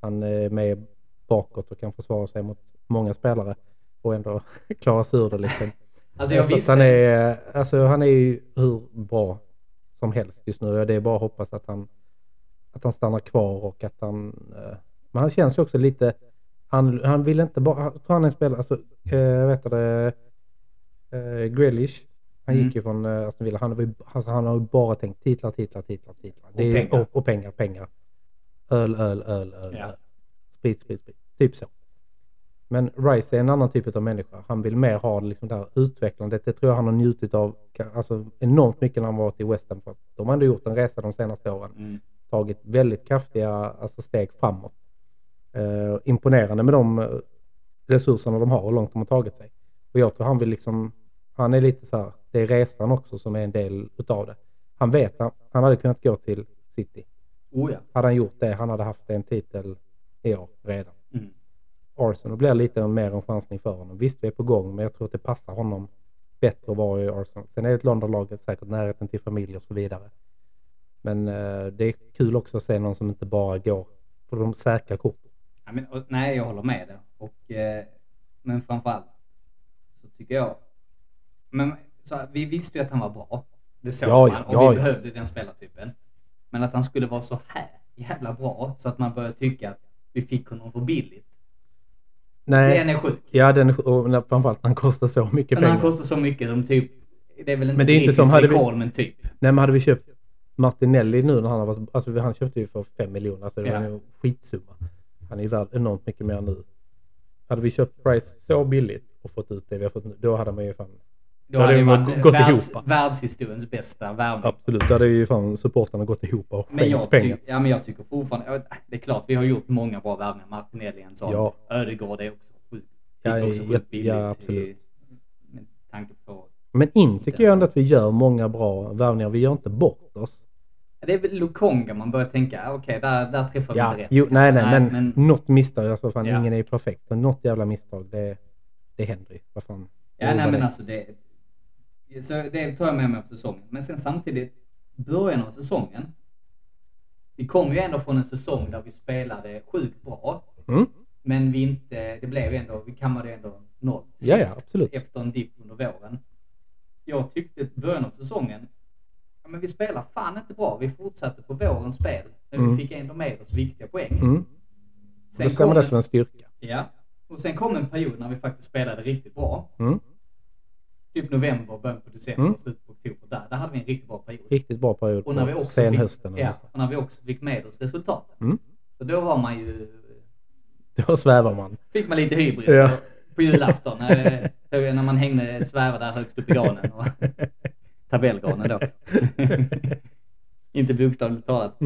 han är med bakåt och kan försvara sig mot många spelare och ändå klara sig ur det liksom. Alltså jag visste. han, är, alltså han är ju hur bra som helst just nu. Det är bara att hoppas att han, att han stannar kvar och att han... eh, Men han känns ju också lite... Han, han vill inte bara... Jag tror han är en spelare... Alltså, äh, vet det? Uh, Grealish. Han Mm. gick ju från uh, Aston Villa. Han, alltså, han har ju bara tänkt titlar, titlar, titlar, titlar. Och är- pengar. Och, och pengar, pengar. Öl, öl, öl, öl. Ja. öl. Sprit, sprit, sprit. Typ så. Men Rice är en annan typ av människa. Han vill mer ha liksom det här utvecklandet. Det tror jag han har njutit av alltså, enormt mycket när han varit i West Ham. De har ändå gjort en resa de senaste åren. Mm. Tagit väldigt kraftiga alltså, steg framåt. Eh, imponerande med de eh, resurserna de har och hur långt de har tagit sig. Och jag tror han vill liksom, han är lite så här, det är resan också som är en del utav det. Han vet att han hade kunnat gå till City. Oh ja. Hade han gjort det, han hade haft en titel i år redan. Mm. Arsenal blir lite mer en chansning för honom. Visst, vi är på gång, men jag tror att det passar honom bättre att vara i Arsenal. Sen är det ett Londonlag, säkert närheten till familj och så vidare. Men eh, det är kul också att se någon som inte bara går på de säkra korten. Ja, men, och, nej, jag håller med dig. Och, eh, men framförallt så tycker jag... Men, så, vi visste ju att han var bra. Det såg Ja, man. Och ja, vi ja. behövde den spelartypen. Men att han skulle vara så här jävla bra så att man börjar tycka att vi fick honom för billigt. Nej, Den är sjuk. ja, den, och när- framförallt när han kostar så mycket Men pengar. han kostar så mycket som typ... Det är väl inte Men det är inte som hade vi- men typ. Nej, men hade vi köpt Martinelli nu när han har varit, alltså han köpte ju för 5 miljoner, alltså det Ja. var en skitsumma. Han är ju värd enormt mycket mer nu. Hade vi köpt Price så billigt och fått ut det vi har fått nu, då hade man ju fan, Då Ja, hade det varit gått världs, ihop. världshistoriens bästa värvning. absolut, då hade ju fan supportarna gått ihop och Men jag, pengar. ja, men jag tycker fortfarande, det är klart vi har gjort många bra värvningar. Martinelli en sån. Ja. Ödegård är också sjukt. Ja, också ja, billigt. ja, absolut. i- Med tanke på... Men in tycker jag ändå att vi gör många bra värvningar. Vi gör inte bort oss. Ja, det är väl Lukonga man börjar tänka, ah, okej, där, där träffar vi Ja, inte rätt. jo, nej, nej, men, men något misstag, alltså fan, Ja. ingen är ju perfekt. Så något jävla misstag, det, det händer ju. Vad fan. Ja, Det nej var men det. alltså det... Så det tar jag med mig av säsongen. Men sen samtidigt, början av säsongen. Vi kom ju ändå från en säsong där vi spelade sjukt bra. Mm. Men vi inte, det blev ändå, vi kammade ändå noll till Ja, ja, sist. absolut. Efter en dipp under våren. Jag tyckte att början av säsongen, ja men vi spelar fan inte bra. Vi fortsatte på vårens spel. Men Mm. vi fick ändå med oss viktiga poäng. Mm. Sen Då ser man kom det en- som en styrka. Ja. Och sen kom en period när vi faktiskt spelade riktigt bra. Mm. Typ november, början på december, Mm. slutet på oktober. Där, där hade vi en riktigt bra period. Riktigt bra period Och när vi också fick, senhösten. ja, och när vi också fick med oss resultaten. Mm. Så då var man ju, Då svävar man. fick man lite hybris Ja. på julafton. eh, när man hängde sväva där högst upp i granen. Och, tabellgranen då. Inte bokstavligt talat.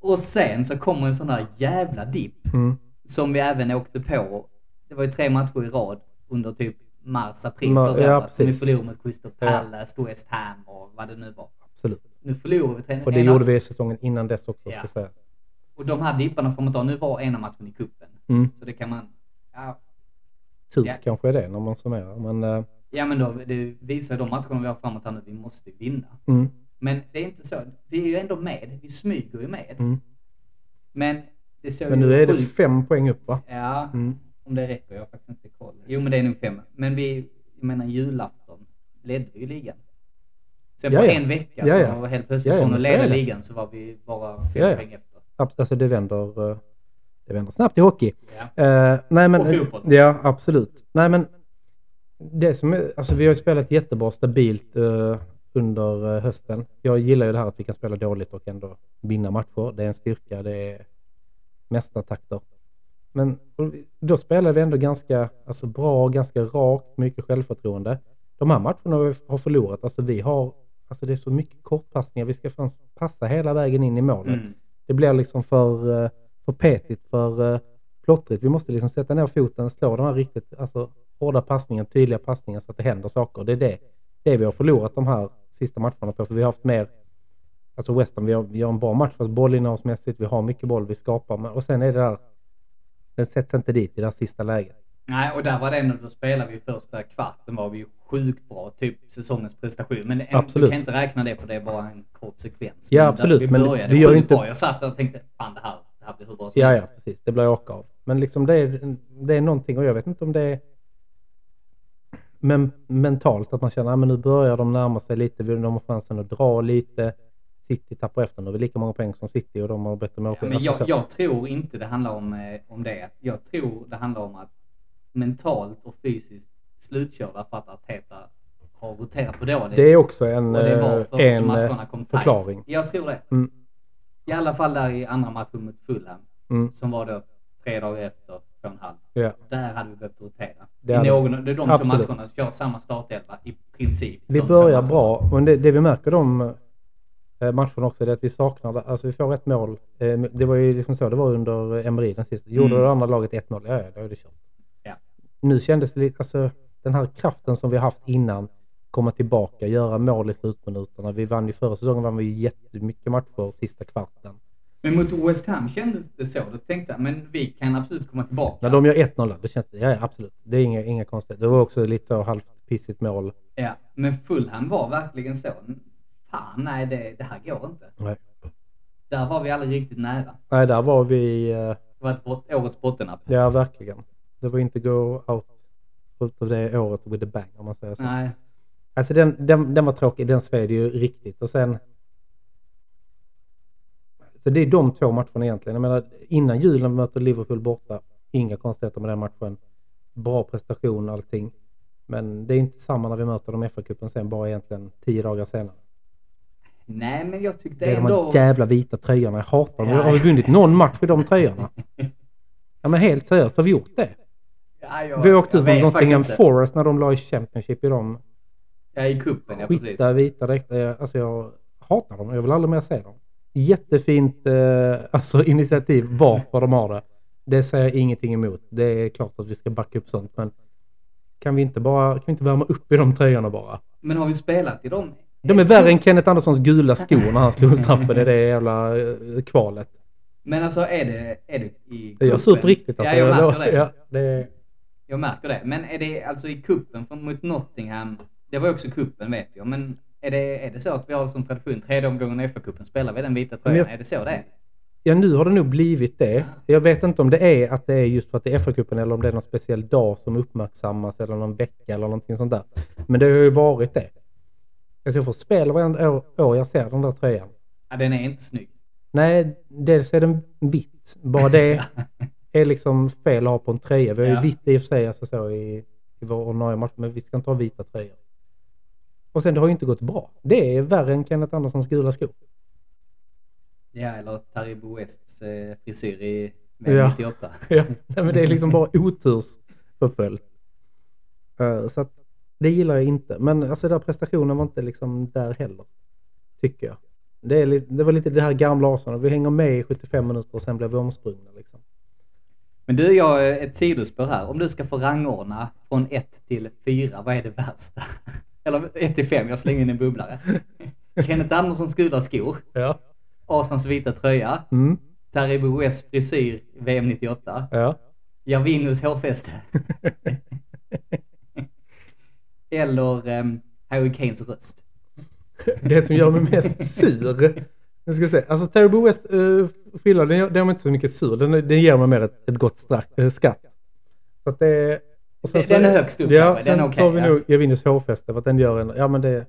Och sen så kommer en sån där jävla dipp. Mm. Som vi även åkte på. Det var ju tre matcher i rad under typ mars, april Ma- förra ja, året. Som vi förlorade mot Crystal Ja. Palace, West Ham och vad det nu var. Absolut. Nu förlorade vi tre Och det gjorde vi säsongen innan dess också, Ja. ska säga. Och de här dipparna får man ta. Nu var ena matchen i kuppen Mm. Så det kan man... Ja, Tur Ja. kanske är det när man summerar. Men, eh, ja men då, det visar de matcherna vi har framåt här nu. Vi måste ju vinna. mm. Men det är inte så. Vi är ju ändå med. Vi smyger ju med. Mm. Men det ser Men nu är det sjukt- fem poäng upp va? Ja, Mm. om det räcker. Jag har faktiskt inte koll. Jo, men det är nog fem. Men vi, jag menar julafton, ledde ju ligan. Sen på Ja, ja. en vecka Ja, så var helt plötsligt Ja, ja, från att leda ligan så var vi bara fem Ja, ja. poäng efter. Alltså det vänder, eh, det vänder snabbt i hockey. Ja. Eh, nej men, Och fotboll. Ja, absolut. Nej men, det som är, alltså vi har ju spelat jättebra stabilt eh, under eh, hösten. Jag gillar ju det här att vi kan spela dåligt och ändå vinna matcher. Det är en styrka, det är mästartakter. Men då spelar vi ändå ganska alltså bra, ganska rakt, mycket självförtroende. De här matcherna vi har förlorat, alltså vi har, alltså det är så mycket kortpassningar, vi ska fan passa hela vägen in i målet. Mm. Det blir liksom för, eh, för petigt, för plottrigt. Vi måste liksom sätta ner foten, slå den här riktigt alltså, hårda passningen, tydliga passningen så att det händer saker. Det är det, det vi har förlorat de här sista matcherna på. För vi har haft mer, alltså West Ham, vi har, vi har en bra match fast bollinnehavsmässigt, vi har mycket boll, vi skapar. Men, och sen är det där, den sätts inte dit i det här sista läget. Nej, och där var det ändå, då spelade vi första kvarten var vi ju sjukt bra, typ säsongens prestation. Men en, du kan inte räkna det för det är bara en kort sekvens. Ja, Men där absolut, Vi men började vi gör inte- bra. Jag satt där och tänkte, fan det här, det här blir hur bra som Ja, ja, helst. precis. Det blir åka av. Men liksom det är, det är någonting och jag vet inte om det är men mentalt att man känner att men nu börjar de närma sig lite, de har chansen att dra lite. City tappar efter nu, vi har lika många poäng som City och de har bättre Ja, målskillnad. men jag, Alltså så. jag tror inte det handlar om, eh, om det. Jag tror det handlar om att mentalt och fysiskt slutkörda för att Arteta har roterat för dåligt. Det är också en, och det var eh, för en eh, kom tight. förklaring. Jag tror det. Mm. I alla fall där i andra matchen mot Fulham. Mm. Som var då tre dagar efter, och en halv. Ja. Där hade vi behövt rotera. Det I hade- någon, det är de två Absolut. matcherna som kör samma startelva i princip. Vi två börjar matcherna. bra, men det, det vi märker de eh, matcherna också, det är att vi saknar, alltså vi får ett mål. Eh, Det var ju liksom så det var under Emery den sista. Gjorde Mm. det andra laget 1-0, ja, då är det kört. Ja. Nu kändes det lite, alltså den här kraften som vi haft innan, komma tillbaka, göra mål i slutminuterna. Vi vann ju förra säsongen, vann vi jättemycket matcher sista kvarten. Men mot West Ham kändes det så. Då tänkte jag, men vi kan absolut komma tillbaka. När de gör 1-0, det känns det, ja, ja absolut. Det är inga, inga konstigheter. Det var också lite så halvt pissigt mål. Ja, men Fulham var verkligen så. Fan, nej det, det här går inte. Nej. Där var vi aldrig riktigt nära. Nej, där var vi, eh, Det var ett bot, årets bottennapp. ja verkligen. Det var inte go out ut av det året with a bang om man säger så. Nej. Alltså den, den, den var tråkig, den sved ju riktigt och sen... Så det är de två matcherna egentligen. Jag menar innan julen möter Liverpool borta, inga konstigheter med den matchen. Bra prestation och allting. Men det är inte samma när vi möter dem i FA-cupen sen bara egentligen tio dagar senare. Nej, men jag tyckte Det är de ändå... här jävla vita tröjorna, jag hatar dem. Ja. Har vi vunnit någon match i de tröjorna? Ja men helt seriöst, har vi gjort det? Ja, jag, Vi åkte ut mot Nottingham. Forest när de la i Championship i dem. Ja, i kuppen, ja precis. Skita vita dräkter. Jag- Alltså jag hatar dem. Jag vill aldrig mer se dem. Jättefint eh, alltså initiativ varför de har det. Det säger jag ingenting emot. Det är klart att vi ska backa upp sånt. Men kan vi inte bara kan vi inte värma upp i de tröjorna bara? Men har vi spelat i dem De är värre än Kenneth Anderssons gula skor när han slog straffen i det jävla eh, kvalet. Men alltså är det, är det i Jag är sur på riktigt alltså. Ja, jag märker det. Ja, det Jag märker det. Men är det alltså i kuppen mot Nottingham? Det var också kuppen vet jag. Men är det, är det så att vi har som tradition, tredje omgången i FA-cupen spelar vi den vita tröjan? jag- Är det så det är? Ja, nu har det nog blivit det. Jag vet inte om det är att det är just för att det är FA-cupen eller om det är någon speciell dag som uppmärksammas eller någon vecka eller någonting sånt där. Men det har ju varit det. Alltså jag får spela varenda år, år jag ser den där tröjan. Ja, den är inte snygg. Nej, dels är den vitt. Bara det är liksom fel att ha på en tröja. Vi har ju Ja. vitt i och för sig alltså så i, i vår ordinarie match, men vi ska inte ha vita tröjor. Och sen det har ju inte gått bra. Det är värre än Kenneth Anderssons gula skor. Ja, eller Taribo Wests eh, frisyr i Ja. 98. Ja, nej, men det är liksom bara otursförföljt. Uh, så att det gillar jag inte. Men alltså den här prestationen var inte liksom där heller. Tycker jag. Det, är det var lite det här gamla Arsenal. Vi hänger med i 75 minuter och sen blir vi omsprungna. Liksom. Men du, jag ett sidospår här. Om du ska få rangordna från 1 till 4, vad är det värsta? Eller 1 till 5, jag slänger in en bubblare. Kenneth Anderssons gula skor, Ja. Asans vita tröja, Mm. Taribo Wests frisyr VM 98, Ja. Javinus hårfäste. Eller um, Harry Kanes röst. Det som gör mig mest sur. Nu ska vi se. Alltså Terrible West uh, frilla, den, den mig inte så mycket sur. Den, den ger mig mer ett, ett gott strack, äh, skatt. Så att det, sen Den- så- är högst upp Ja, sen är okej, tar vi ja. nog Javinus hårfäste för att den gör en, ja men det...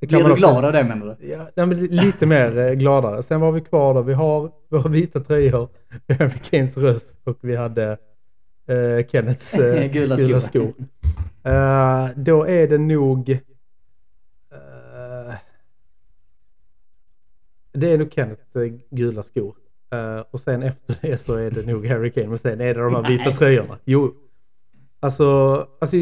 det Blir man du glad av det menar du? Ja, nej, men lite mer eh, gladare. Sen var vi kvar då. Vi har våra vita tröjor, vi har Kanes röst och vi hade eh, Kennets eh, Gula gula, skor. Eh, då är det nog... eh, det är nog Kennets gula skor. Och sen efter det så är det nog Harry Kane. Men sen är det de här vita Nej. tröjorna. Jo. Alltså, alltså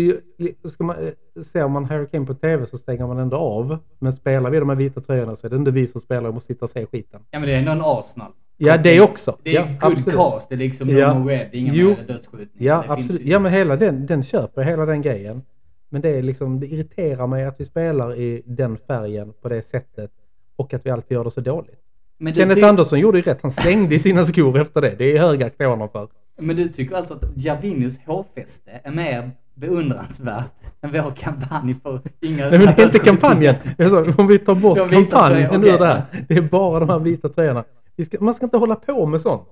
ska man, eh, ser man Harry Kane på tv så stänger man ändå av. Men spelar vi de här vita tröjorna så är det inte vi som spelar och måste sitta och se skiten. Ja men det är ändå en Arsenal. Ja, det också. Det är ja, good absolut. cast, det är liksom Ja. no red, det är inga Jo. dödsskjutningar. Ja, det absolut. Ja, men hela den, den köper hela den grejen. Men det är liksom, det irriterar mig att vi spelar i den färgen på det sättet och att vi alltid gör det så dåligt. men, Kenneth Andersson gjorde ju rätt, han slängde i sina skor efter det. Det är högaktar honom för. Men du tycker alltså att Javinus hårfäste är mer beundransvärt än vår kampanj för inga Nej men det är inte kampanjen. Sa, om vi tar bort kampanjen tröjorna, ur det här. Det är bara de här vita tröjorna. Ska, man ska inte hålla på med sånt.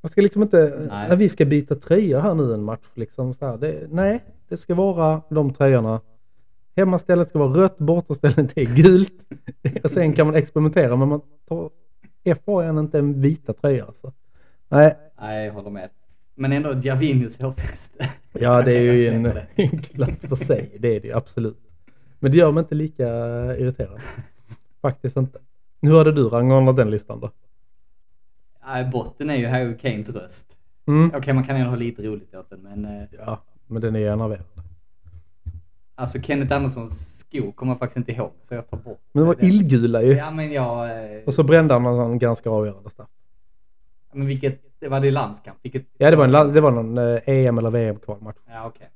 Man ska liksom inte, Nej. när vi ska byta tröjor här nu en match liksom så här. Det, nej, det ska vara de tröjorna. Hemmastället ska vara rött, bortastället är gult. Och sen kan man experimentera men man tar, FA är inte en vita tröja alltså. Nej, Nej, jag håller med. Men ändå Javinus hårfäste. ja det är ju en, en klass för sig. Det är det ju absolut. Men det gör mig inte lika irriterad. Faktiskt inte. Hur hade du rangordnat den listan då? Nej, botten är ju Harry Kanes röst. Mm. Okej, man kan ändå ha lite roligt åt den, men eh, Ja, men den är enerverande. alltså Kenneth Anderssons skor kommer jag faktiskt inte ihåg, så jag tar bort Men de var illgula ju. Ja, men jag... Eh, Och så brände han någon sån ganska avgörande straff. Men vilket, det var det landskamp? Vilket... Ja, det var, en, det var någon eh, EM eller VM-kvalmatch. Ja, okej.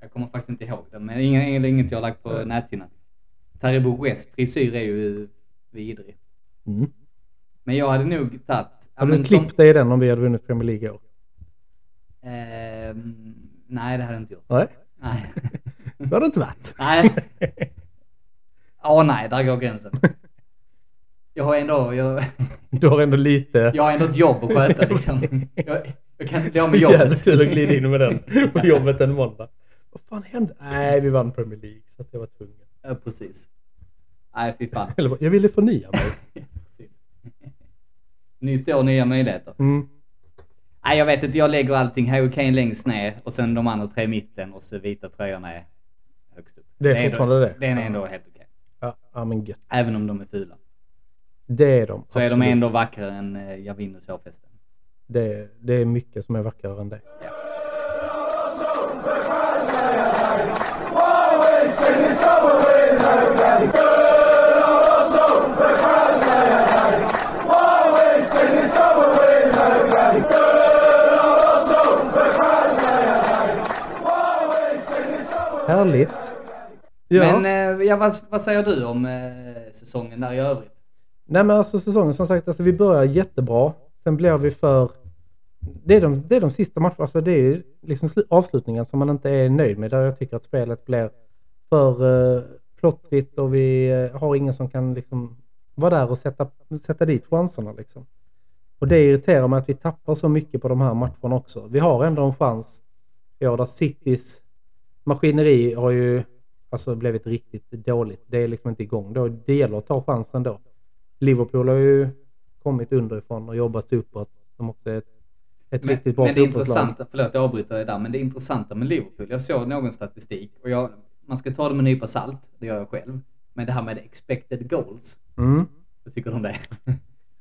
Jag kommer faktiskt inte ihåg det, men ingen, inget jag har lagt på Nej. näthinnan. Taribo West frisyr är ju vidrig. Mm. Men jag hade nog tagit... Hade du klippt dig i den om vi hade vunnit Premier League i år? Ehm, nej, det hade jag inte gjort. Nej, Nej. det hade det inte varit. nej. Ja, nej, där går gränsen. Jag har ändå, jag, Du har ändå lite... jag har ändå ett jobb att sköta liksom. Jag, jag kan inte bli av med Så jävla jobbet. kul att glida in med den på jobbet en måndag. Vad fan hände? Nej, vi vann Premier League så att jag var tvungen. Ja, precis. Nej, fy fan. Eller jag ville förnya mig. Precis. Nytt år, nya möjligheter. Mm. Nej, jag vet inte. Jag lägger allting Harry Kane längst ner och sen de andra tre i mitten och så vita tröjorna är högst upp. Det är ändå- fortfarande det? Den är ändå helt okej. Ja, ja, men gött. Även om de är fula. Det är de. Så är de absolut. ändå vackrare än uh, Javinus hårfästen. Det, det är mycket som är vackrare än det. Härligt. Ja. Men eh, ja, vad, vad säger du om eh, säsongen där i övrigt? Nej men alltså säsongen som sagt, alltså vi börjar jättebra. Sen blir vi för... Det är de, det är de sista matcherna, alltså det är liksom avslutningen som man inte är nöjd med. Där jag tycker att spelet blir för uh, plottrigt och vi uh, har ingen som kan liksom vara där och sätta, sätta dit chanserna liksom. Och det irriterar mig att vi tappar så mycket på de här matcherna också. Vi har ändå en chans. Ja, där Citys maskineri har ju alltså blivit riktigt dåligt. Det är liksom inte igång då. Det gäller att ta chansen då. Liverpool har ju kommit underifrån och jobbat sig uppåt. De också är ett, ett Men, riktigt bra men det intressanta, förlåt jag avbryter dig där, men det intressanta med Liverpool, jag såg någon statistik och jag, man ska ta det med en nypa salt, det gör jag själv. Men det här med expected goals, Mm. vad tycker du om det?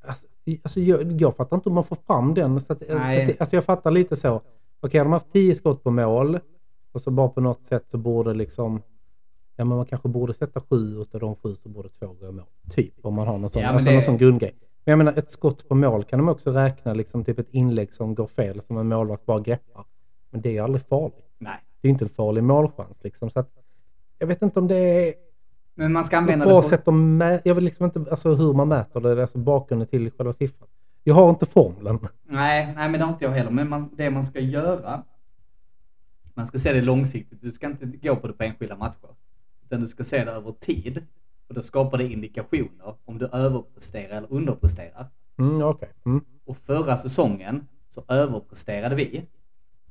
Alltså, alltså jag, jag fattar inte hur man får fram den. stati- Nej. stati- Alltså jag fattar lite så. Okej, de har haft 10 skott på mål. Och så bara på något sätt så borde liksom... Ja men man kanske borde sätta sju utav de sju så borde två gå i mål. Typ om man har någon sån, Ja, alltså det- någon sån grundgrej. Men jag menar ett skott på mål kan de också räkna liksom typ ett inlägg som går fel som en målvakt bara greppar. Men det är aldrig farligt. Nej. Det är inte en farlig målchans liksom. Så att, jag vet inte om det är Men man ska ett använda bra det på... sätt att mä- Jag vill liksom inte, alltså hur man mäter det, alltså bakgrunden till själva siffran. Jag har inte formeln. Nej, nej, men det har inte jag heller. Men man, det man ska göra, man ska se det långsiktigt. Du ska inte gå på det på enskilda matcher. Utan du ska se det över tid. Och då skapar det indikationer om du överpresterar eller underpresterar. Mm, okej. Mm. Och förra säsongen så överpresterade vi.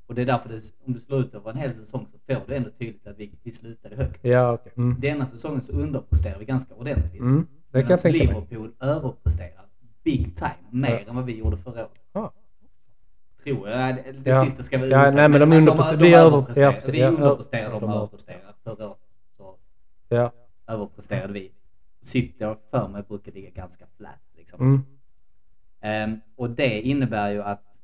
Och det är därför det, om du slår ut över en hel säsong så får du ändå tydligt att vi, vi slutade högt. Ja, okej. Mm. Denna säsongen så underpresterar vi ganska ordentligt. Mm. Det kan jag tänka mig. Liverpool överpresterar big time, mer än vad vi gjorde förra året. Ah. Tror jag. Det, det Ja. sista ska vi Ja, nej, men de underpresterar- vi över- ja. Vi Ja, underpresterar, ja, de överpresterar. Förra året Ja. överpresterade vi. City har för mig brukar ligga ganska flat liksom. Mm. Ehm, och det innebär ju att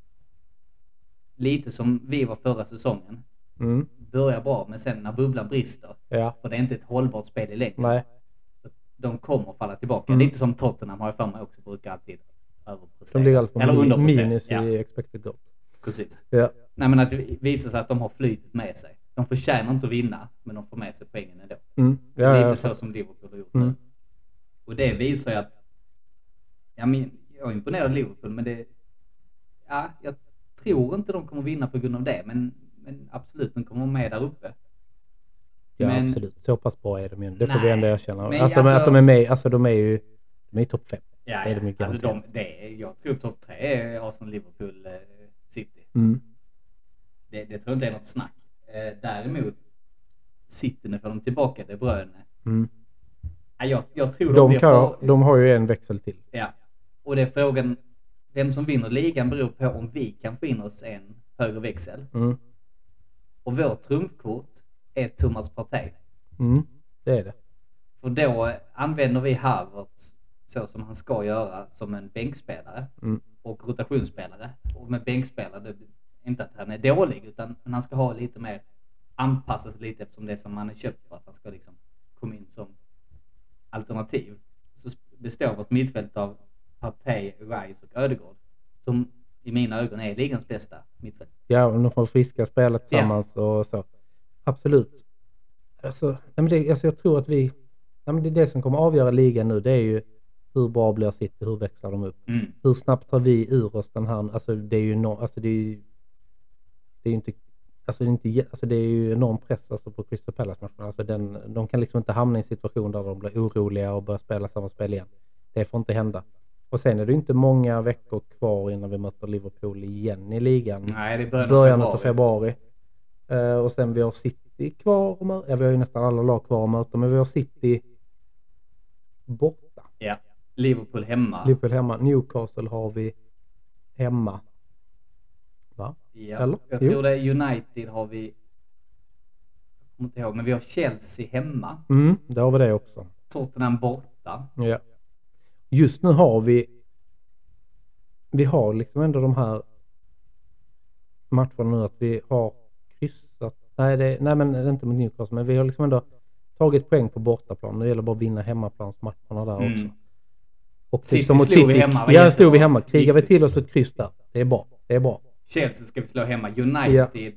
lite som vi var förra säsongen, Mm. börjar bra men sen när bubblan brister, Ja. för det är inte ett hållbart spel i längden. Nej. De kommer falla tillbaka. Mm. Lite som Tottenham har jag för mig också brukar alltid överprestera. De ligger alltid på Eller mi- underprestera. minus Ja, i expected goal. precis. Ja. Nej men att det visar sig att de har flytet med sig. De förtjänar inte att vinna, men de får med sig poängen ändå. Mm. Det är Ja, lite ja, så som Liverpool har gjort Mm. Och det visar ju att, ja, men, jag är imponerad av Liverpool, men det, ja, jag tror inte de kommer vinna på grund av det, men, men absolut, de kommer med där uppe. ja men- absolut. Så pass bra är de ju. Det får vi Nej. ändå erkänna. Men Att de, alltså- att de är med, alltså de är ju, de är i topp fem. Ja, Det är de ju ja. Alltså de, det är, jag tror topp tre är Arsenal, Liverpool, eh, City. Mm. Det, det tror jag inte är något snack. Eh, däremot, City, får de tillbaka De Bruyne. Mm. Ja, jag, jag tror de, De, blir kan, för, de har ju en växel till. Ja. Och det är frågan, vem som vinner ligan beror på om vi kan få in oss en högre växel. Mm. Och vårt trumfkort är Thomas Partey. Mm. Det är det. För då använder vi Havertz så som han ska göra som en bänkspelare Mm. och rotationsspelare. Och med bänkspelare, det inte att han är dålig utan men han ska ha lite mer anpassas lite eftersom det är som han är köpt för att han ska liksom komma in som alternativ. Så består vårt mittfält av Partey, Rice och Ödegård som i mina ögon är ligans bästa mittfält. Ja, och de får friska spela tillsammans och så. Absolut. Alltså, nej det, alltså jag tror att vi... Nej det är det som kommer avgöra ligan nu. Det är ju hur bra blir City? Hur växlar de upp? Mm. Hur snabbt tar vi ur oss den här... Alltså det är ju no, alltså det är ju... Det är ju inte... Alltså det är, inte, alltså det är ju enorm press alltså på Crystal Palace-matcherna. Alltså den, de kan liksom inte hamna i en situation där de blir oroliga och börjar spela samma spel igen. Det får inte hända. Och sen är det inte många veckor kvar innan vi möter Liverpool igen i ligan Nej, det är början, början av februari. Eh, och sen vi har City kvar. mö- Ja, vi har ju nästan alla lag kvar att möta, men vi har City borta. Ja. Liverpool hemma. Liverpool hemma. Newcastle har vi hemma. Ja, Eller? jag Jo. tror det är United har vi... Jag kommer inte ihåg, men vi har Chelsea hemma. Mm, där har vi det också. Tottenham borta. Ja. Just nu har vi vi har liksom ändå de här matcherna nu att vi har kryssat. Nej, det, nej men det är inte mot Newcastle, men vi har liksom ändå tagit poäng på bortaplan. Det gäller bara att vinna hemmaplansmatcherna där Mm. också. Och City typ som slog vi City. hemma, var Ja, slog vi hemma. Krigar vi till oss ett kryss där. Det är bra. Det är bra. Chelsea ska vi slå hemma. United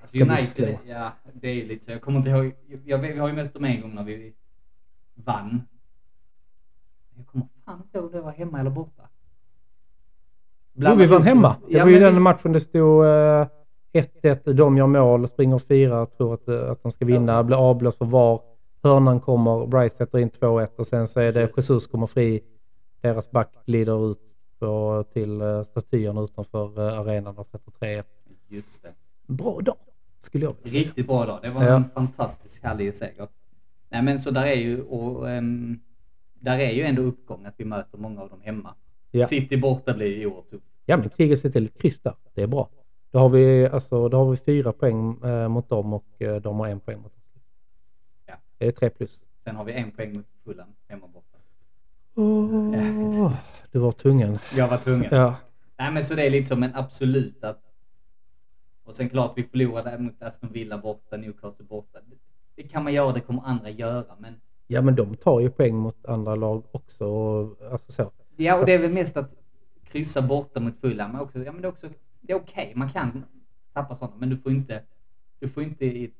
Alltså Ska vi United, ja det är lite så. Jag kommer inte ihåg. Jag, vi har ju mött dem en gång när vi vann. Jag kommer fan inte ihåg om det var hemma eller borta. Jo, vi vann ihop hemma. Det Ja, var ju den visst- matchen det stod eh, 1-1, de gör mål, springer fyra, tror att, eh, att de ska vinna, blir avblåst för VAR. Hörnan kommer, Bryce sätter in 2-1 och sen så är det. Jesus kommer fri. Deras back glider ut på, till uh, statyerna utanför eh, arenan och sätter 3-1. Just det. Bra dag, skulle jag vilja säga. Riktigt bra dag. Det var Ja. en fantastisk härlig seger. Nej men så där är ju, och, ehm, där är ju ändå uppgång att vi möter många av dem hemma. Ja. City borta blir ju oerhört tufft. Ja, men kriget ser till ett kryss där. Det är bra. Då har vi, alltså, då har vi fyra poäng eh, mot dem och eh, de har en poäng mot oss. Ja. Det är tre plus. Sen har vi en poäng mot Fulham hemma borta. Åh, du var tvungen. Jag var tvungen. Ja, Nej men så det är lite som en absolut att... Och sen klart vi förlorade mot Aston Villa borta, Newcastle borta. Det, det kan man göra, det kommer andra göra. Men ja, men de tar ju poäng mot andra lag också. Och, alltså så. Ja, och det är väl mest att kryssa borta mot Fulham. Men också, ja, men det är också, det är okej, man kan tappa sådana, men du får inte, du får inte i ett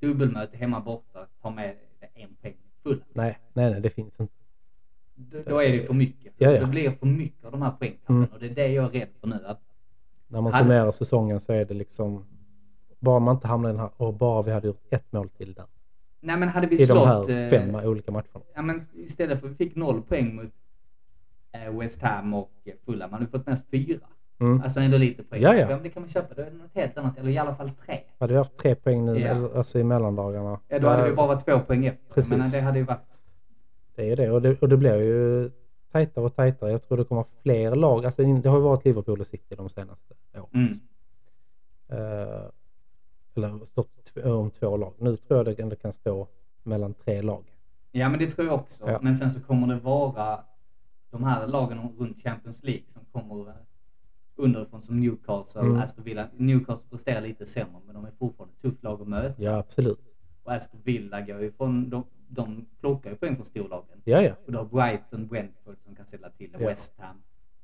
dubbelmöte hemma borta ta med en poäng Fulham. Nej, nej, nej, det finns inte. Då, då är det för mycket. Ja, ja. Det blir för mycket av de här poängtappen Mm. och det är det jag är rädd för nu. Att, När man Hade- summerar säsongen så är det liksom bara man inte hamnar i den här och bara vi hade gjort ett mål till där. nej men hade vi I de slått... här eh, fem olika matcherna. Ja men istället för att vi fick noll poäng mot eh, West Ham och Fulham, hade vi fått mest fyra. Mm. Alltså ändå lite poäng. Ja, ja. det kan man köpa. Det är något helt annat. Eller i alla fall tre. Hade vi haft tre poäng nu, Ja. alltså i mellandagarna. Ja, då hade vi bara varit två poäng efter. Precis. Men det hade ju varit... Det är det och det, och det blir ju tajtare och tajtare. Jag tror det kommer fler lag. Alltså det har ju varit Liverpool och City de senaste åren. Mm. Eh, eller stått om två lag. Nu tror jag det ändå kan stå mellan tre lag. Ja, men det tror jag också. Ja. Men sen så kommer det vara de här lagen runt Champions League som kommer eh, underifrån som Newcastle, Mm. Aston Villa. Newcastle presterar lite sämre, men de är fortfarande ett tufft lag att möta. Ja, absolut. Och Aston Villa går ju från, de, de plockar ju poäng från storlagen. Ja, ja. Och du har Brighton, Brentford som kan ställa till det, Ja. West Ham.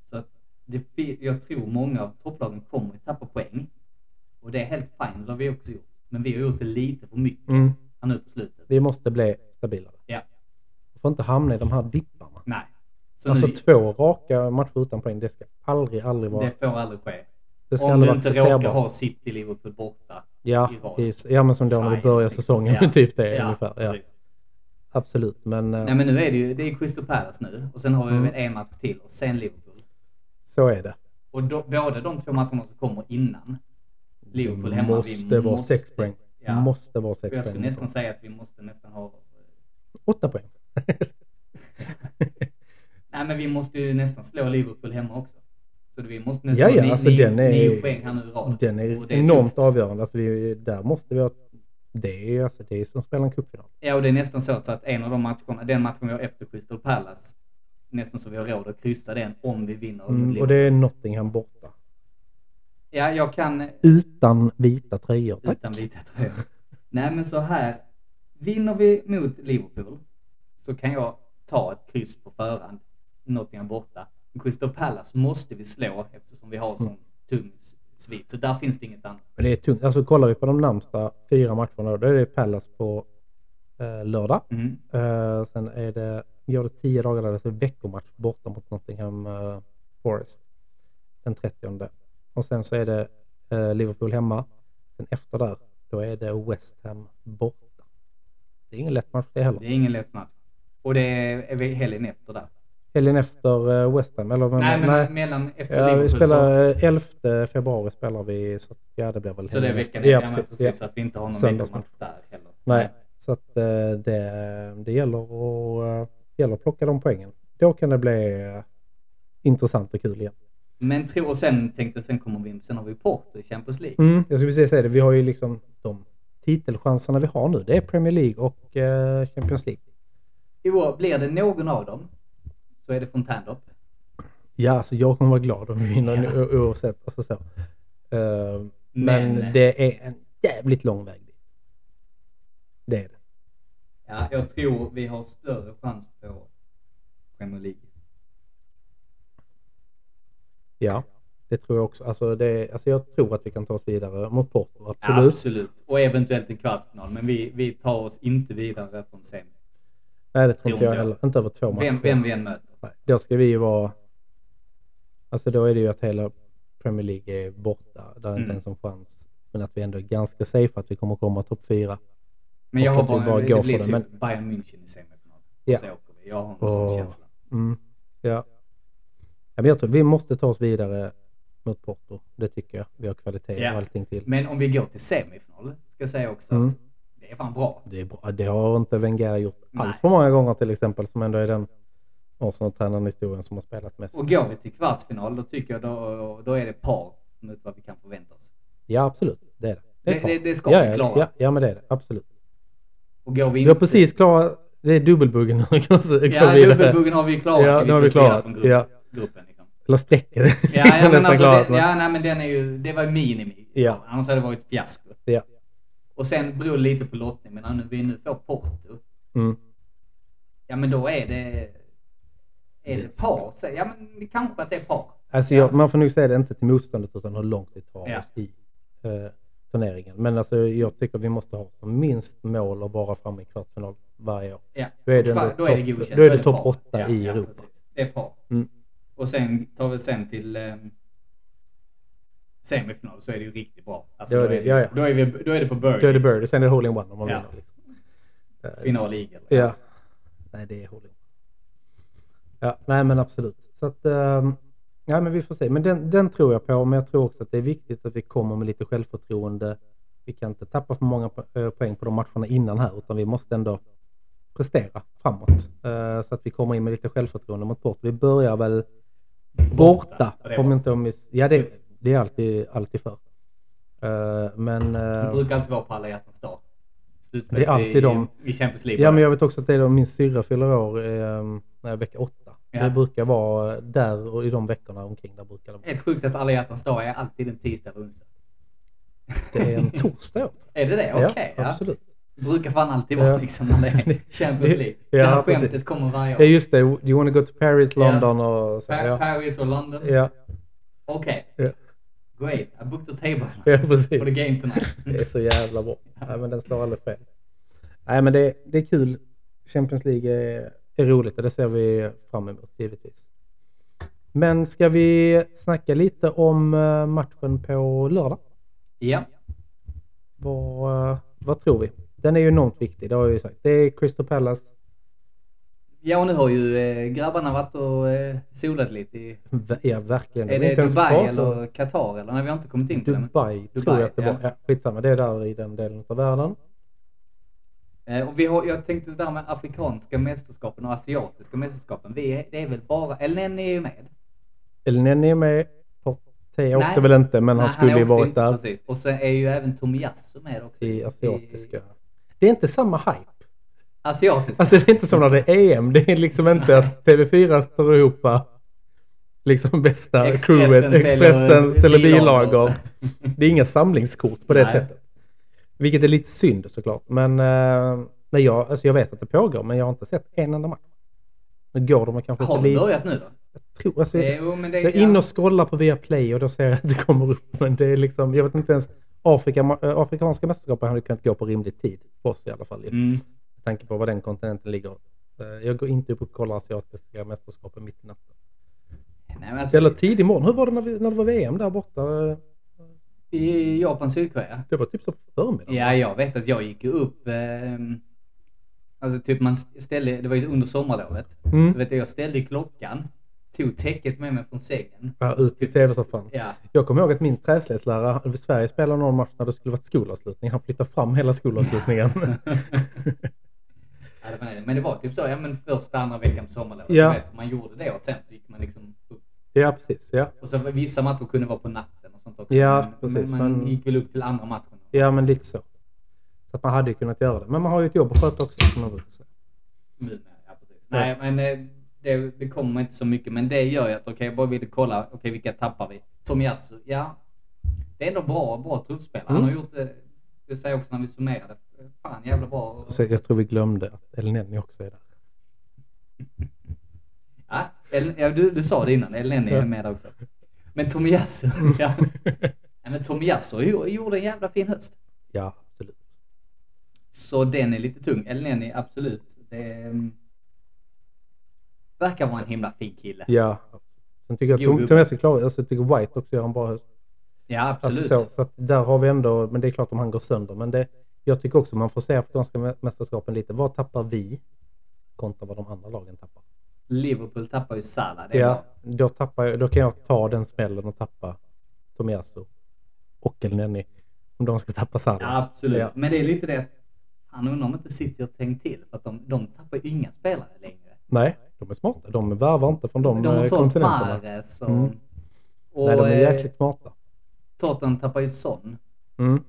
Så att det, jag tror många av topplagen kommer att tappa poäng. Och det är helt fine, det har vi också gjort. Men vi har gjort det lite för mycket Mm. här nu på slutet. Vi måste bli stabilare. Ja, Vi får inte hamna i de här dipparna. nej. Så Alltså nu, två raka matcher utan poäng, det ska aldrig, aldrig vara. det får aldrig ske. Det ska Om du inte råkar ha City, Liverpool borta. Ja, i rad. ja, men som då när vi börjar liksom. säsongen. Ja. typ det Ja, ungefär. Ja, precis. absolut. Men, eh, Nej men nu är det ju, det är Crystal Palace nu. Och sen har vi Mm. en match till och sen Liverpool. så är det. Och då, båda de två matcherna som kommer innan Liverpool hemma. måste vi vara måste, sex poäng. Ja. Måste vara sex Och jag skulle poäng. nästan säga att vi måste nästan ha... Åtta poäng. Nej men vi måste ju nästan slå Liverpool hemma också. Så vi måste nästan Ja, ja, alltså ni, den är- nio poäng här nu i rad. Den är, det enormt tufft. avgörande. Alltså vi, där måste vi ha... Det är, alltså, det är som att spela en cupfinal. Ja och det är nästan så att en av de matcherna, den matchen vi har efter Crystal Palace, nästan så vi har råd att kryssa den om vi vinner Mm, och det är Nottingham borta. Ja, jag kan Utan vita tröjor. Tack. utan vita tröjor. Nej men så här, vinner vi mot Liverpool så kan jag ta ett kryss på förhand, Nottingham borta. Crystal Palace måste vi slå eftersom vi har sån tung svit. Så där finns det inget annat. Men det är tungt. Alltså kollar vi på de närmsta fyra matcherna då är det Palace på eh, lördag. Mm. Eh, sen är det, går det tio dagar där det är veckomatch borta mot Nottingham eh, Forest. Den 30. Och sen så är det eh, Liverpool hemma. Sen efter där, då är det West Ham borta. Det är ingen lätt match det heller. Det är ingen lätt match. Och det är helgen efter där. Helgen efter eh, West Ham, eller? nej men mellan efter Ja, vi Liverpool spelar eh, 11 februari spelar vi, så att, ja det blir väl så, så det är veckan ja, precis. precis. Ja. Så att vi inte har någon veckomatch där heller. Nej, så att eh, det, det gäller att, eh, gäller att plocka de poängen. Då kan det bli intressant och kul igen. Men tro, och sen tänkte sen kommer vi sen har vi Porto i Champions League. Mm, jag skulle precis säga det, vi har ju liksom de titelchanserna vi har nu. Det är Premier League och Champions League. I år blir det någon av dem så är det fontänlopp. Ja, alltså jag kommer vara glad om vi vinner Ja. oavsett. Alltså så. Eh, men, Men- det är en jävligt lång väg dit. Det är det. Ja, jag tror vi har större chans på Premier League. Ja, Det tror jag också. Alltså, det, alltså jag tror att vi kan ta oss vidare mot Porto, absolut. Absolut. Absolut. Och eventuellt en kvartsfinal. Men vi, vi tar oss inte vidare från semi. Nej, det tror inte jag. heller. Inte över två matcher. Vem, vem vi än möter. Då ska vi ju vara... Alltså då är det ju att hela Premier League är borta. Där är inte Mm. ens en chans. Men att vi ändå är ganska safe att vi kommer komma topp fyra. Men jag har bara, bara det blir typ det, Bayern München i semifinal. Ja. Så åker vi. Jag har en sån Och- känsla. Mm. Ja. ja men jag tror vi måste ta oss vidare mot Porto. Det tycker jag. Vi har kvalitet Ja. och allting till. Men om vi går till semifinal, ska jag säga också Mm. att det är fan bra. Det är bra. Det har inte Wenger gjort Nej. allt för många gånger till exempel. Som ändå är den Arsenal-tränaren i historien som har spelat mest. Och går vi till kvartsfinal, då tycker jag då, då är det par mot vad vi kan förvänta oss. Ja, absolut. Det är det. Det- det- det ska ja, vi klara. Ja, ja, men det är det. Absolut. Och går vi Vi inte... har precis klarat... Det är dubbelbuggen Ja, dubbelbuggen har vi klarat. Ja, det har vi klarat. från gruppen. Ja. gruppen liksom. Eller strecket. Ja, ja, men alltså, klarat, det, ja, nej, men den är ju, det var ju minimi. Ja. Annars hade det varit fiasko. Ja. Och sen beror det lite på lottning, men om vi nu får Porto, Mm. ja men då är det... Är det Det- par? Så, ja men kanske att det är par. Alltså Ja. jag, man får nog säga det inte till motståndet utan hur långt vi tar Ja. oss i eh, turneringen. Men alltså jag tycker vi måste ha som minst mål att vara framme i kvartsfinal varje år. Ja. Då är det ändå då är det godkänt. då är det topp åtta ja, i ja, Europa. Precis. Det är par. Mm. Och sen tar vi sen till eh, semifinal så är det ju riktigt bra. Alltså, Då då, är det- är det, ja, ja. Då, är vi, då är det på birdie. Då är det birdie, sen är det hole-in-one om man Ja. vinner. Liksom. Final eagle. Ja. Nej, det är hole Ja, nej men absolut. Så att, ehm, ja men vi får se. Men den, den tror jag på, men jag tror också att det är viktigt att vi kommer med lite självförtroende. Vi kan inte tappa för många eh, poäng på de matcherna innan här, utan vi måste ändå prestera framåt. Eh, så att vi kommer in med lite självförtroende mot bort. Vi börjar väl borta, är om inte om miss... Ja, det, det är alltid, alltid för. Eh, men... Det brukar alltid vara på alla hjärtans dag. Slutspelet Det är alltid i, de- I Champions League. Ja, men jag vet också att det är då min syrra fyller år eh, när jag vecka åtta. Ja. Det brukar vara där och i de veckorna omkring där brukar det vara. Helt sjukt att alla hjärtans dag är alltid en tisdag eller onsdag. Det är en torsdag. Är det det? Okej. ja, ja. absolut. Det brukar fan alltid vara liksom när det är Champions League. Ja, det här precis. skämtet kommer varje år. Ja, just det. You wanna go to Paris. London och så. Pa- Paris och London. ja, Okej. Ja. Great. I booked a table ja precis. for the game tonight. Det är så jävla bra. Nej, men den slår aldrig fel. Nej, men det, det är kul. Champions League är, är roligt och det ser vi fram emot givetvis. Men ska vi snacka lite om eh, matchen på lördag? ja. Vad, eh, vad tror vi? Den är ju enormt viktig, det har jag ju sagt. Det är Crystal Palace. Ja, och nu har ju eh, grabbarna varit och eh, solat lite i... Ja, verkligen. Är Vi det ens Dubai eller Qatar eller? Nej, vi har inte kommit in på det. men- Dubai, tror Dubai, jag att det ja. var. Ja, skitsamma, det är där i den delen av världen. Eh, och vi har, jag tänkte det där med afrikanska mästerskapen och asiatiska mästerskapen. Vi är, det är väl bara, eller är ju med. Elneny är med. Porte åkte väl inte, men han Nej, skulle ju åkte varit inte, där Precis. Och så är ju även Tomiyasu med också. i asiatiska. Det är inte samma hype. Asiatiska. Alltså det är inte som när det är EM. Det är liksom inte att TV4 står ihop liksom bästa Expressen crewet. Expressen säljer bilagor. Det är inga samlingskort på det Nej. sättet. Vilket är lite synd såklart. Men eh, nej, jag, alltså jag vet att det pågår men jag har inte sett en enda match. Nu går de kanske Har lite. börjat nu då? Jag, tror, alltså, Eh, jag, jo, det, jag är inne och scrollar på Viaplay och då ser jag att det kommer upp. Men det är liksom, jag vet inte ens. Afrika, äh, afrikanska mästerskapen hade kunnat gå på rimlig tid. För oss i alla fall. Mm. Med tanke på var den kontinenten ligger. Eh, Jag går inte upp och kollar asiatiska mästerskapen mitt i natten. Nej, alltså, Eller tidig morgon. Hur var det när, vi, när det var VM där borta? Eh, I Japan, Sydkorea? Det var typ så på förmiddagen. Ja, jag vet att jag gick ju upp... ehm, alltså typ man ställde, det var ju under sommarlovet. Mm. Så vet jag, jag ställde klockan, tog täcket med mig från sängen. Ja, ut i tv-soffan. Ja, Jag kommer ihåg att min träslöjdslärare, Sverige spelade någon match när det skulle varit skolavslutning. Han flyttade fram hela skolavslutningen. Ja, det var det. Men det var typ så, ja men första, andra veckan på sommarlovet. Ja. Vet, man gjorde det och sen så gick man liksom upp. ja, precis. Ja. Och så vissa matcher kunde vara på natten sånt också. Ja, men, precis, Men man men- gick väl upp till andra matchen. ja, men lite så. Så att man hade kunnat göra det. Men man har ju ett jobb att sköta också. Som man brukar säga. Nu, ja, precis. Nej, men eh, det, det kommer inte så mycket. Men det gör ju att, okej, jag bara ville kolla, okej, vilka tappar vi? Tomiyasu, ja. Det är ändå bra, bra truppspelare. Han Mm. har gjort det, det säger jag också när vi summerade. Fan, jävla bra. Så jag tror vi glömde att Elneny också är där. Ja, El, ja du, du sa det innan, Elneny Ja. är med där också. Men Tomiyasu, ja. Nej, men Tomiyasu gjo- gjorde en jävla fin höst. Ja, absolut. Så den är lite tung. Elneny, absolut. Det mm, verkar vara en himla fin kille. Ja. Sen tycker jag Jo, Tom, gubbe. Tom Jesse klar, alltså, jag tycker White också gör en bra höst. Ja, absolut. Alltså så, så att där har vi ändå, men det är klart om han går sönder. Men det, jag tycker också man får se afrikanska mä- mästerskapen lite. Vad tappar vi kontra vad de andra lagen tappar? Liverpool tappar ju Salah. Det Ja, då, tappar jag, då kan jag ta den smällen och tappa Tomiyasu och Elneny. Om de ska tappa Salah. Ja, absolut. Ja. Men det är lite det han undrar om inte City har tänkt till. För att de, de tappar ju inga spelare längre. Nej, de är smarta. De värvar inte från de, De, har eh, sålt kontinenterna. Mahrez och... Mm. och Nej, de är eh, jäkligt smarta. Tottenham tappar ju Son. Mm.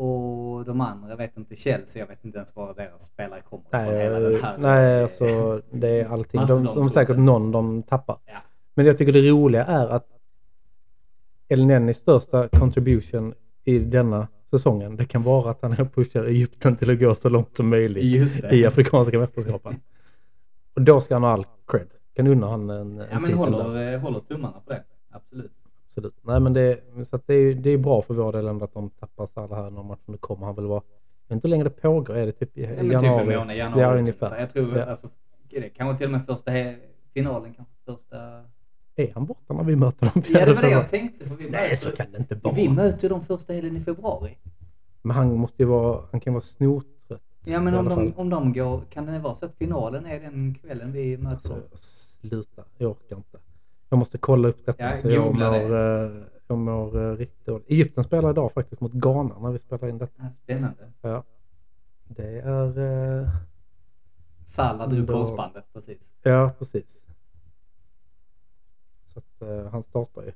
Och de andra, vet inte, Chelsea, jag vet inte ens var deras spelare kommer Nej, från. Hela den här, nej alltså det är allting. De, de är säkert någon de tappar. Ja. Men jag tycker det roliga är att El Nennis största contribution i denna säsongen, det kan vara att han pushar Egypten till att gå så långt som möjligt i Afrikanska mästerskapen. Och då ska han ha all cred. Kan unna han en, Ja, en men titel håller, eh, håller tummarna på det. Absolut. Absolut. Nej men det, så det, är, det är bra för vår del ändå att de tappar Salah här någon match. Nu kommer han väl vara, jag vet inte hur länge det pågår, är det typ i januari? typ en månad, januari. Ja typ. ungefär. Jag tror, Ja. alltså, det kanske till och med första finalen, kanske första... Är han borta när vi möter dem? Ja, det var det jag tänkte. För vi Nej möter- så kan det inte vara. Vi möter dem första helgen i februari. Men han måste ju vara, han kan vara snortrött. Ja, men om de, om de går, kan det vara så att finalen är den kvällen vi möter dem? Alltså, sluta, jag orkar inte. Jag måste kolla upp detta. Ja, så jag mår, eh, jag mår eh, riktigt dåligt. Egypten spelar idag faktiskt mot Ghana när vi spelar in detta. Ja, Spännande. Ja. Det är, eh, drog Då- korsbandet precis. ja precis. Så att eh, han startar ju.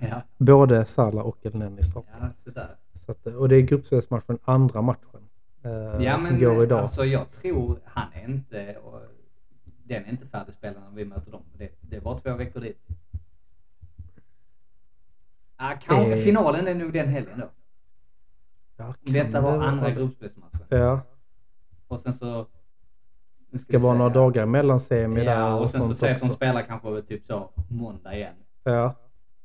ja, Både Salah och El Neni startar. ja sådär. Så att, och det är gruppspelsmatchen, andra matchen. eh, Ja, som men går idag. alltså jag tror han är inte, och, den är inte färdigspelad när vi möter dem. Det, det är bara två veckor dit. Ah, kanske, Eh. finalen är nog den helgen då. Ja, Detta kan var andra gruppspelsmatchen. Ja, Och sen så... ska vi vara några dagar mellan semi där Ja, och sen så säger att de spelar kanske typ så måndag igen. Ja,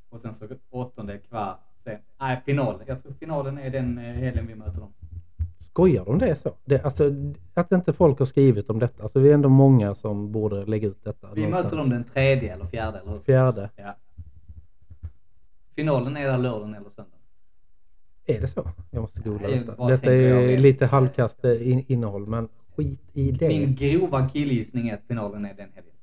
Och sen så åttonde kvart. Sen, nej, final. Jag tror finalen är den eh, helgen vi möter dem. Skojar de det så? Det, alltså, att inte folk har skrivit om detta. Alltså, vi är ändå många som borde lägga ut detta. Vi någonstans. möter dem den tredje eller fjärde, eller hur? Fjärde. Ja. Finalen är där lördagen eller söndagen. Är det så? Jag måste googla Nej, detta. är lite halvkast eh, in, innehåll, men skit i det. Min grova killgissning är att finalen är den helgen.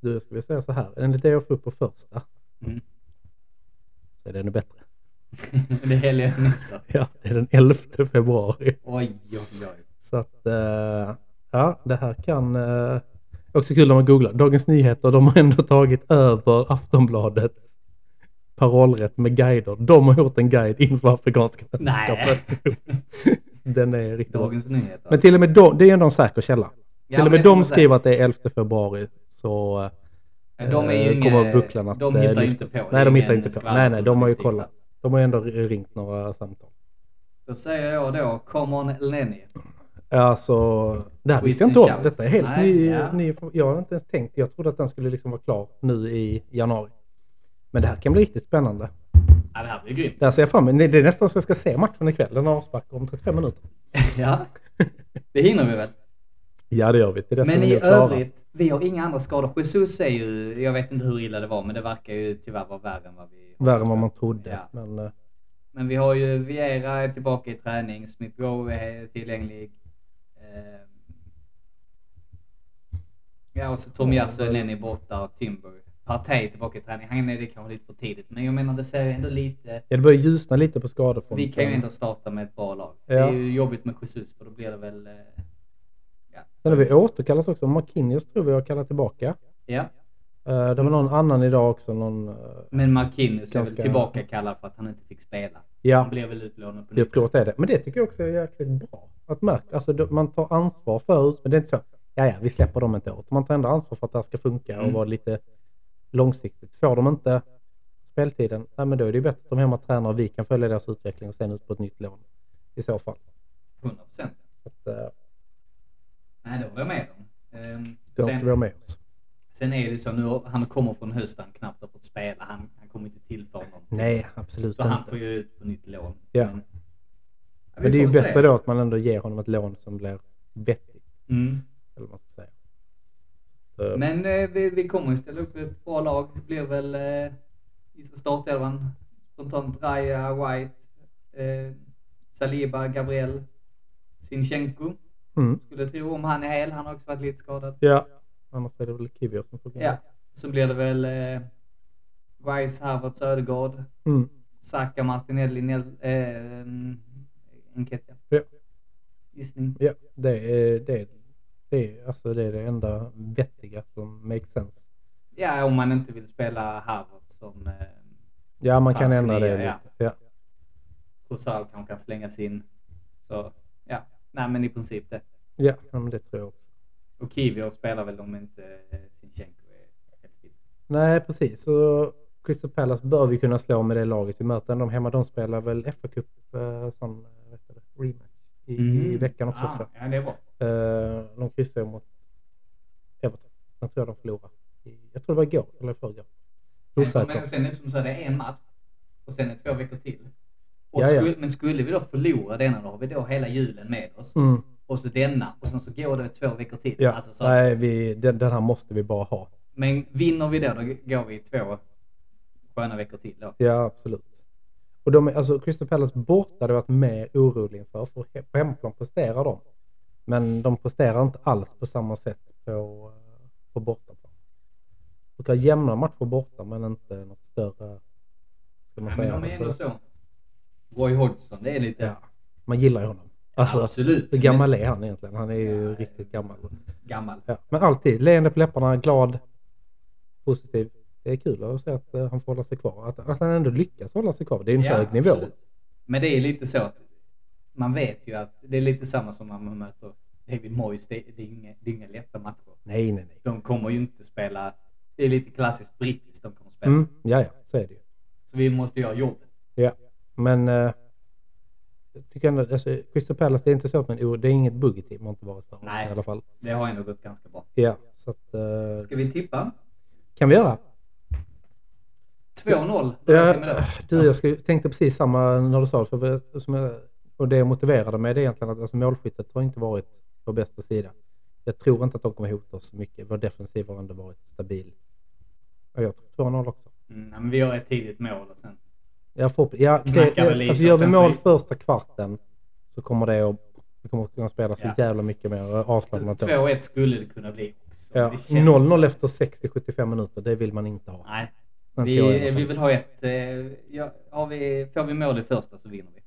Du, ska vi säga så här. Enligt det jag får upp på första Mm. så är det ännu bättre. det är helgen efter. Ja, det är den 11 februari. Oj, oj, oj. Så att, eh, ja, det här kan... Eh, också kul när man googlar. Dagens Nyheter, de har ändå tagit över Aftonbladet parollrätt med guider. De har gjort en guide inför Afrikanska mästerskapet. Den är riktigt bra. Dagens Nyheter. Men till och med de, det är ändå en säker källa. Ja, till och med de skriver att det är 11 februari så eh, De är ju eh, kommer inga, bucklan att de eh, hittar ju lyftas. inte på. Nej, de hittar inte på. Nej, nej, de har ju kollat. De har ändå ringt några samtal. Då säger jag då, come on Lenny. Alltså, det här visste jag inte om. Detta är helt Nej, ny, ja. ny. Jag hade inte ens tänkt. Jag trodde att den skulle liksom vara klar nu i januari. Men det här kan bli riktigt spännande. Ja, det här blir grymt. Det här ser jag fram emot. Det är nästan så jag ska se matchen ikväll. Den avsparkar om 35 minuter. ja, det hinner vi väl. Ja, det gör vi. Det det Men i övrigt, vi har inga andra skador. Jesus är ju, jag vet inte hur illa det var, men det verkar ju tyvärr vara värre än vad vi Värre än vad man trodde. Ja. Men eh, Men vi har ju Viera är tillbaka i träning, Smith Rowe är tillgänglig. Eh, Ja, och så Tomiyasu är Lenny borta och Timber. Partey tillbaka i träning. Han är det kanske lite för tidigt, men jag menar det ser ändå lite... ja, det börjar ljusna lite på skadefronten. Vi kan ju ändå starta med ett bra lag. Det Ja. är ju jobbigt med Jesus, för då blir det väl... eh. Sen har vi återkallat också. Marquinhos tror vi har kallat tillbaka. ja. Eh, det var någon annan idag också. Någon, eh, Men Marquinhos är väl Ganska- tillbaka kallad för att han inte fick spela. ja, Han blev väl utlånad på jag nytt. tror att det är det. Men det tycker jag också är jäkligt bra. Att märka, alltså man tar ansvar för men det är inte så. Ja, ja, vi släpper dem inte åt. Man tar ändå ansvar för att det här ska funka och Mm. vara lite långsiktigt. Får de inte speltiden, nej, men då är det ju bättre att de hemma tränar och vi kan följa deras utveckling och sen ut på ett nytt lån. I så fall. 100 procent. Nej, det håller jag med om. Ehm, den ska vi ha med oss. Sen är det så nu, han kommer från hösten, han knappt har fått spela. Han, han kommer inte tillföra någonting. Nej, absolut Så han inte. får ju ut på nytt lån. Ja. Men, ja, Men det är ju se. bättre då att man ändå ger honom ett lån som blir vettigt. Mm. Eller vad man ska säga. Så, Men eh, vi, vi kommer ju ställa upp ett bra lag. Det blir väl eh, i startelvan spontant Raya, White, eh, Saliba, Gabriel, Sinchenko. Mm. Skulle tro om han är hel. Han har också varit lite skadad. Ja, annars är det väl Kivior som får gå. Ja. Så blir det väl eh, Rice, Havertz, Ödegaard, Mm. Saka, Martinelli, Nel, eh, Enketia. Ja. Gissning. Ja, det är det, det, är, alltså det är det enda vettiga som makes sense. Ja, om man inte vill spela Havertz som eh, Ja, man kan ändra det nia, ja. lite. Ja. Trossard kanske kan slängas in. Så nej men i princip det. Ja, men det tror jag också. Och Kivior spelar väl om inte eh, Sinchenko är helt fit. Nej, precis. Så Crystal Palace bör vi kunna slå med det laget vi möter. De hemma, de spelar väl FA Cup, eh, sån, eh, det, rematch i, i veckan också ah, tror jag. Ja, det är bra. Eh, de kryssade mot Everton. Jag tror jag de förlorade. I- Jag tror det var igår eller förrgår. Men sen är det som så här, det är en match och sen är det två veckor till. Och Ja, ja. skulle, Men skulle vi då förlora denna, då har vi då hela julen med oss. Mm. Och så denna och sen så går det två veckor till. Ja, Alltså, så, nej, vi, den, den här måste vi bara ha. Men vinner vi då, då går vi två sköna veckor till då. Ja, absolut. Och de, alltså Crystal Palace borta hade varit mer orolig inför. För på hemmaplan presterar de. Men de presterar inte alls på samma sätt på, på bortaplan. De kan jämna matcher borta men inte något större. Ska man Ja, men säga. de är ändå Alltså, så. Roy Hodgson, det är lite... ja, man gillar ju honom. Alltså, absolut. hur gammal är han egentligen? Han är ju Ja, riktigt gammal. Gammal. Ja, men alltid leende på läpparna, glad, positiv. Det är kul att se att eh, han får hålla sig kvar. Att, att han ändå lyckas hålla sig kvar. Det är en Ja, hög nivå. absolut. Men det är lite så att man vet ju att det är lite samma som när man möter David Moyes. Det, det, är inga, det är inga lätta matcher. Nej, nej, nej. De kommer ju inte spela... Det är lite klassiskt brittiskt de kommer spela. Mm, ja, ja, så är det ju. Så vi måste göra jobbet. Ja, men eh, jag tycker ändå, alltså, Crystal Palace, det är inte så att man, det är inget buggy-team har inte varit för oss Nej. i alla fall. Det har ändå gått ganska bra. Ja, så att, eh, Ska vi tippa? kan vi göra? 2-0. Vad Ja, med du, jag skulle, tänkte precis samma när du sa det, för, som jag, och det motiverade mig det är egentligen att alltså, målskyttet har inte varit på bästa sida. Jag tror inte att de kommer hota oss så mycket. Vår defensiv har ändå varit stabil. Och jag tror 2-0 också. Mm, ja, men vi gör ett tidigt mål och sen... Jag får, ja, det, det, alltså gör vi mål första kvarten så kommer det att vi kommer att kunna spela så Ja. jävla mycket mer avslappnat. då. 2-1 skulle det kunna bli också. Ja, Det känns- 0-0 efter 60-75 minuter, det vill man inte ha. Nej. Vi, vi vill ha ett... Eh, ja, har vi, får vi mål i första så vinner vi.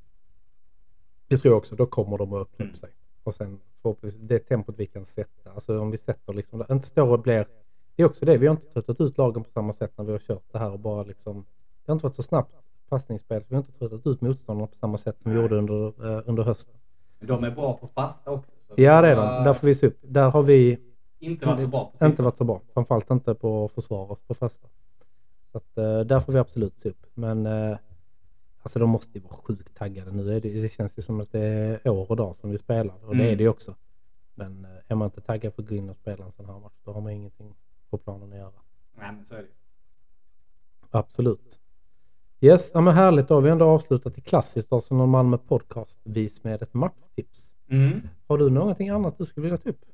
Det tror jag också, då kommer de att öppna Mm. upp sig. Och sen förhoppningsvis det tempot vi kan sätta. Alltså om vi sätter liksom, inte står och blir... Det är också det, vi har inte tröttat ut lagen på samma sätt när vi har kört det här och bara liksom... Det har inte varit så snabbt passningsspel, vi har inte tröttat ut motståndarna på samma sätt som vi gjorde under, eh, under hösten. Men de är bra på fasta också. så Ja det är de, där får vi se upp. Där har vi Inte varit så bra på inte varit så bra. Framförallt inte på försvaret på fasta. Så att, eh, där får vi absolut se upp. Men eh, alltså de måste ju vara sjukt taggade nu. Är det, det känns ju som att det är år och dag som vi spelar och det Mm. är det ju också. Men är man inte taggad för att gå in och spela en sån här match då har man ingenting på planen att göra. Nej men så är det. Absolut. Yes, ja, men härligt. Då har vi ändå avslutat i klassiskt Arsenal Malmö podcast vis med ett matchtips. Mm. Har du någonting annat du skulle vilja ta upp?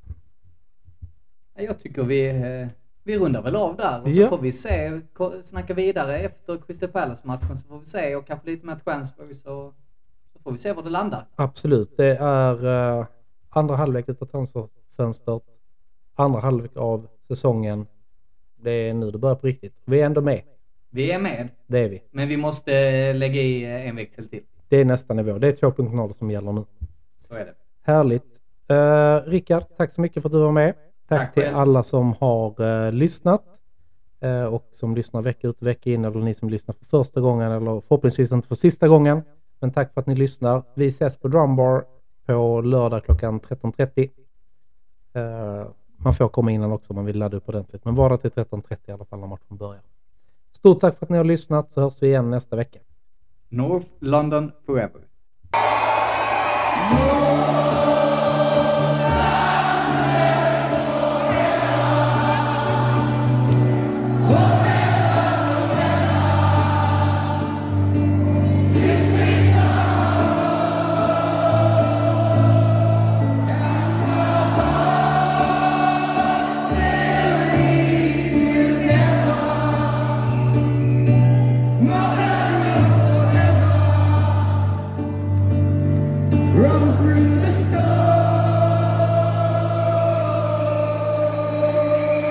Ja, Jag tycker vi, eh, vi rundar väl av där och så Ja. får vi se, snacka vidare efter Crystal Palace-matchen så får vi se och kanske lite med transfers så, så får vi se var det landar. Absolut. Det är eh, andra halvlek utav transferfönstret. Andra halvlek av säsongen. Det är nu det börjar på riktigt. Vi är ändå med. Vi är med, Det är vi. men vi måste lägga i eh, en växel till. Det är nästa nivå. Det är 2.0 som gäller nu. Så är det. Härligt. Uh, Rickard, tack så mycket för att du var med. Tack, Tack till själv. alla som har eh, lyssnat. eh, och som lyssnar vecka ut och vecka in. Eller ni som lyssnar för första gången. Eller förhoppningsvis inte för sista gången. Men tack för att ni lyssnar. Vi ses på Drumbar på lördag klockan 13.30. Eh, man får komma innan också om man vill ladda upp ordentligt. Men var där till 13.30 i alla fall när matchen börjar. Stort tack för att ni har lyssnat så hörs vi igen nästa vecka. North London Forever.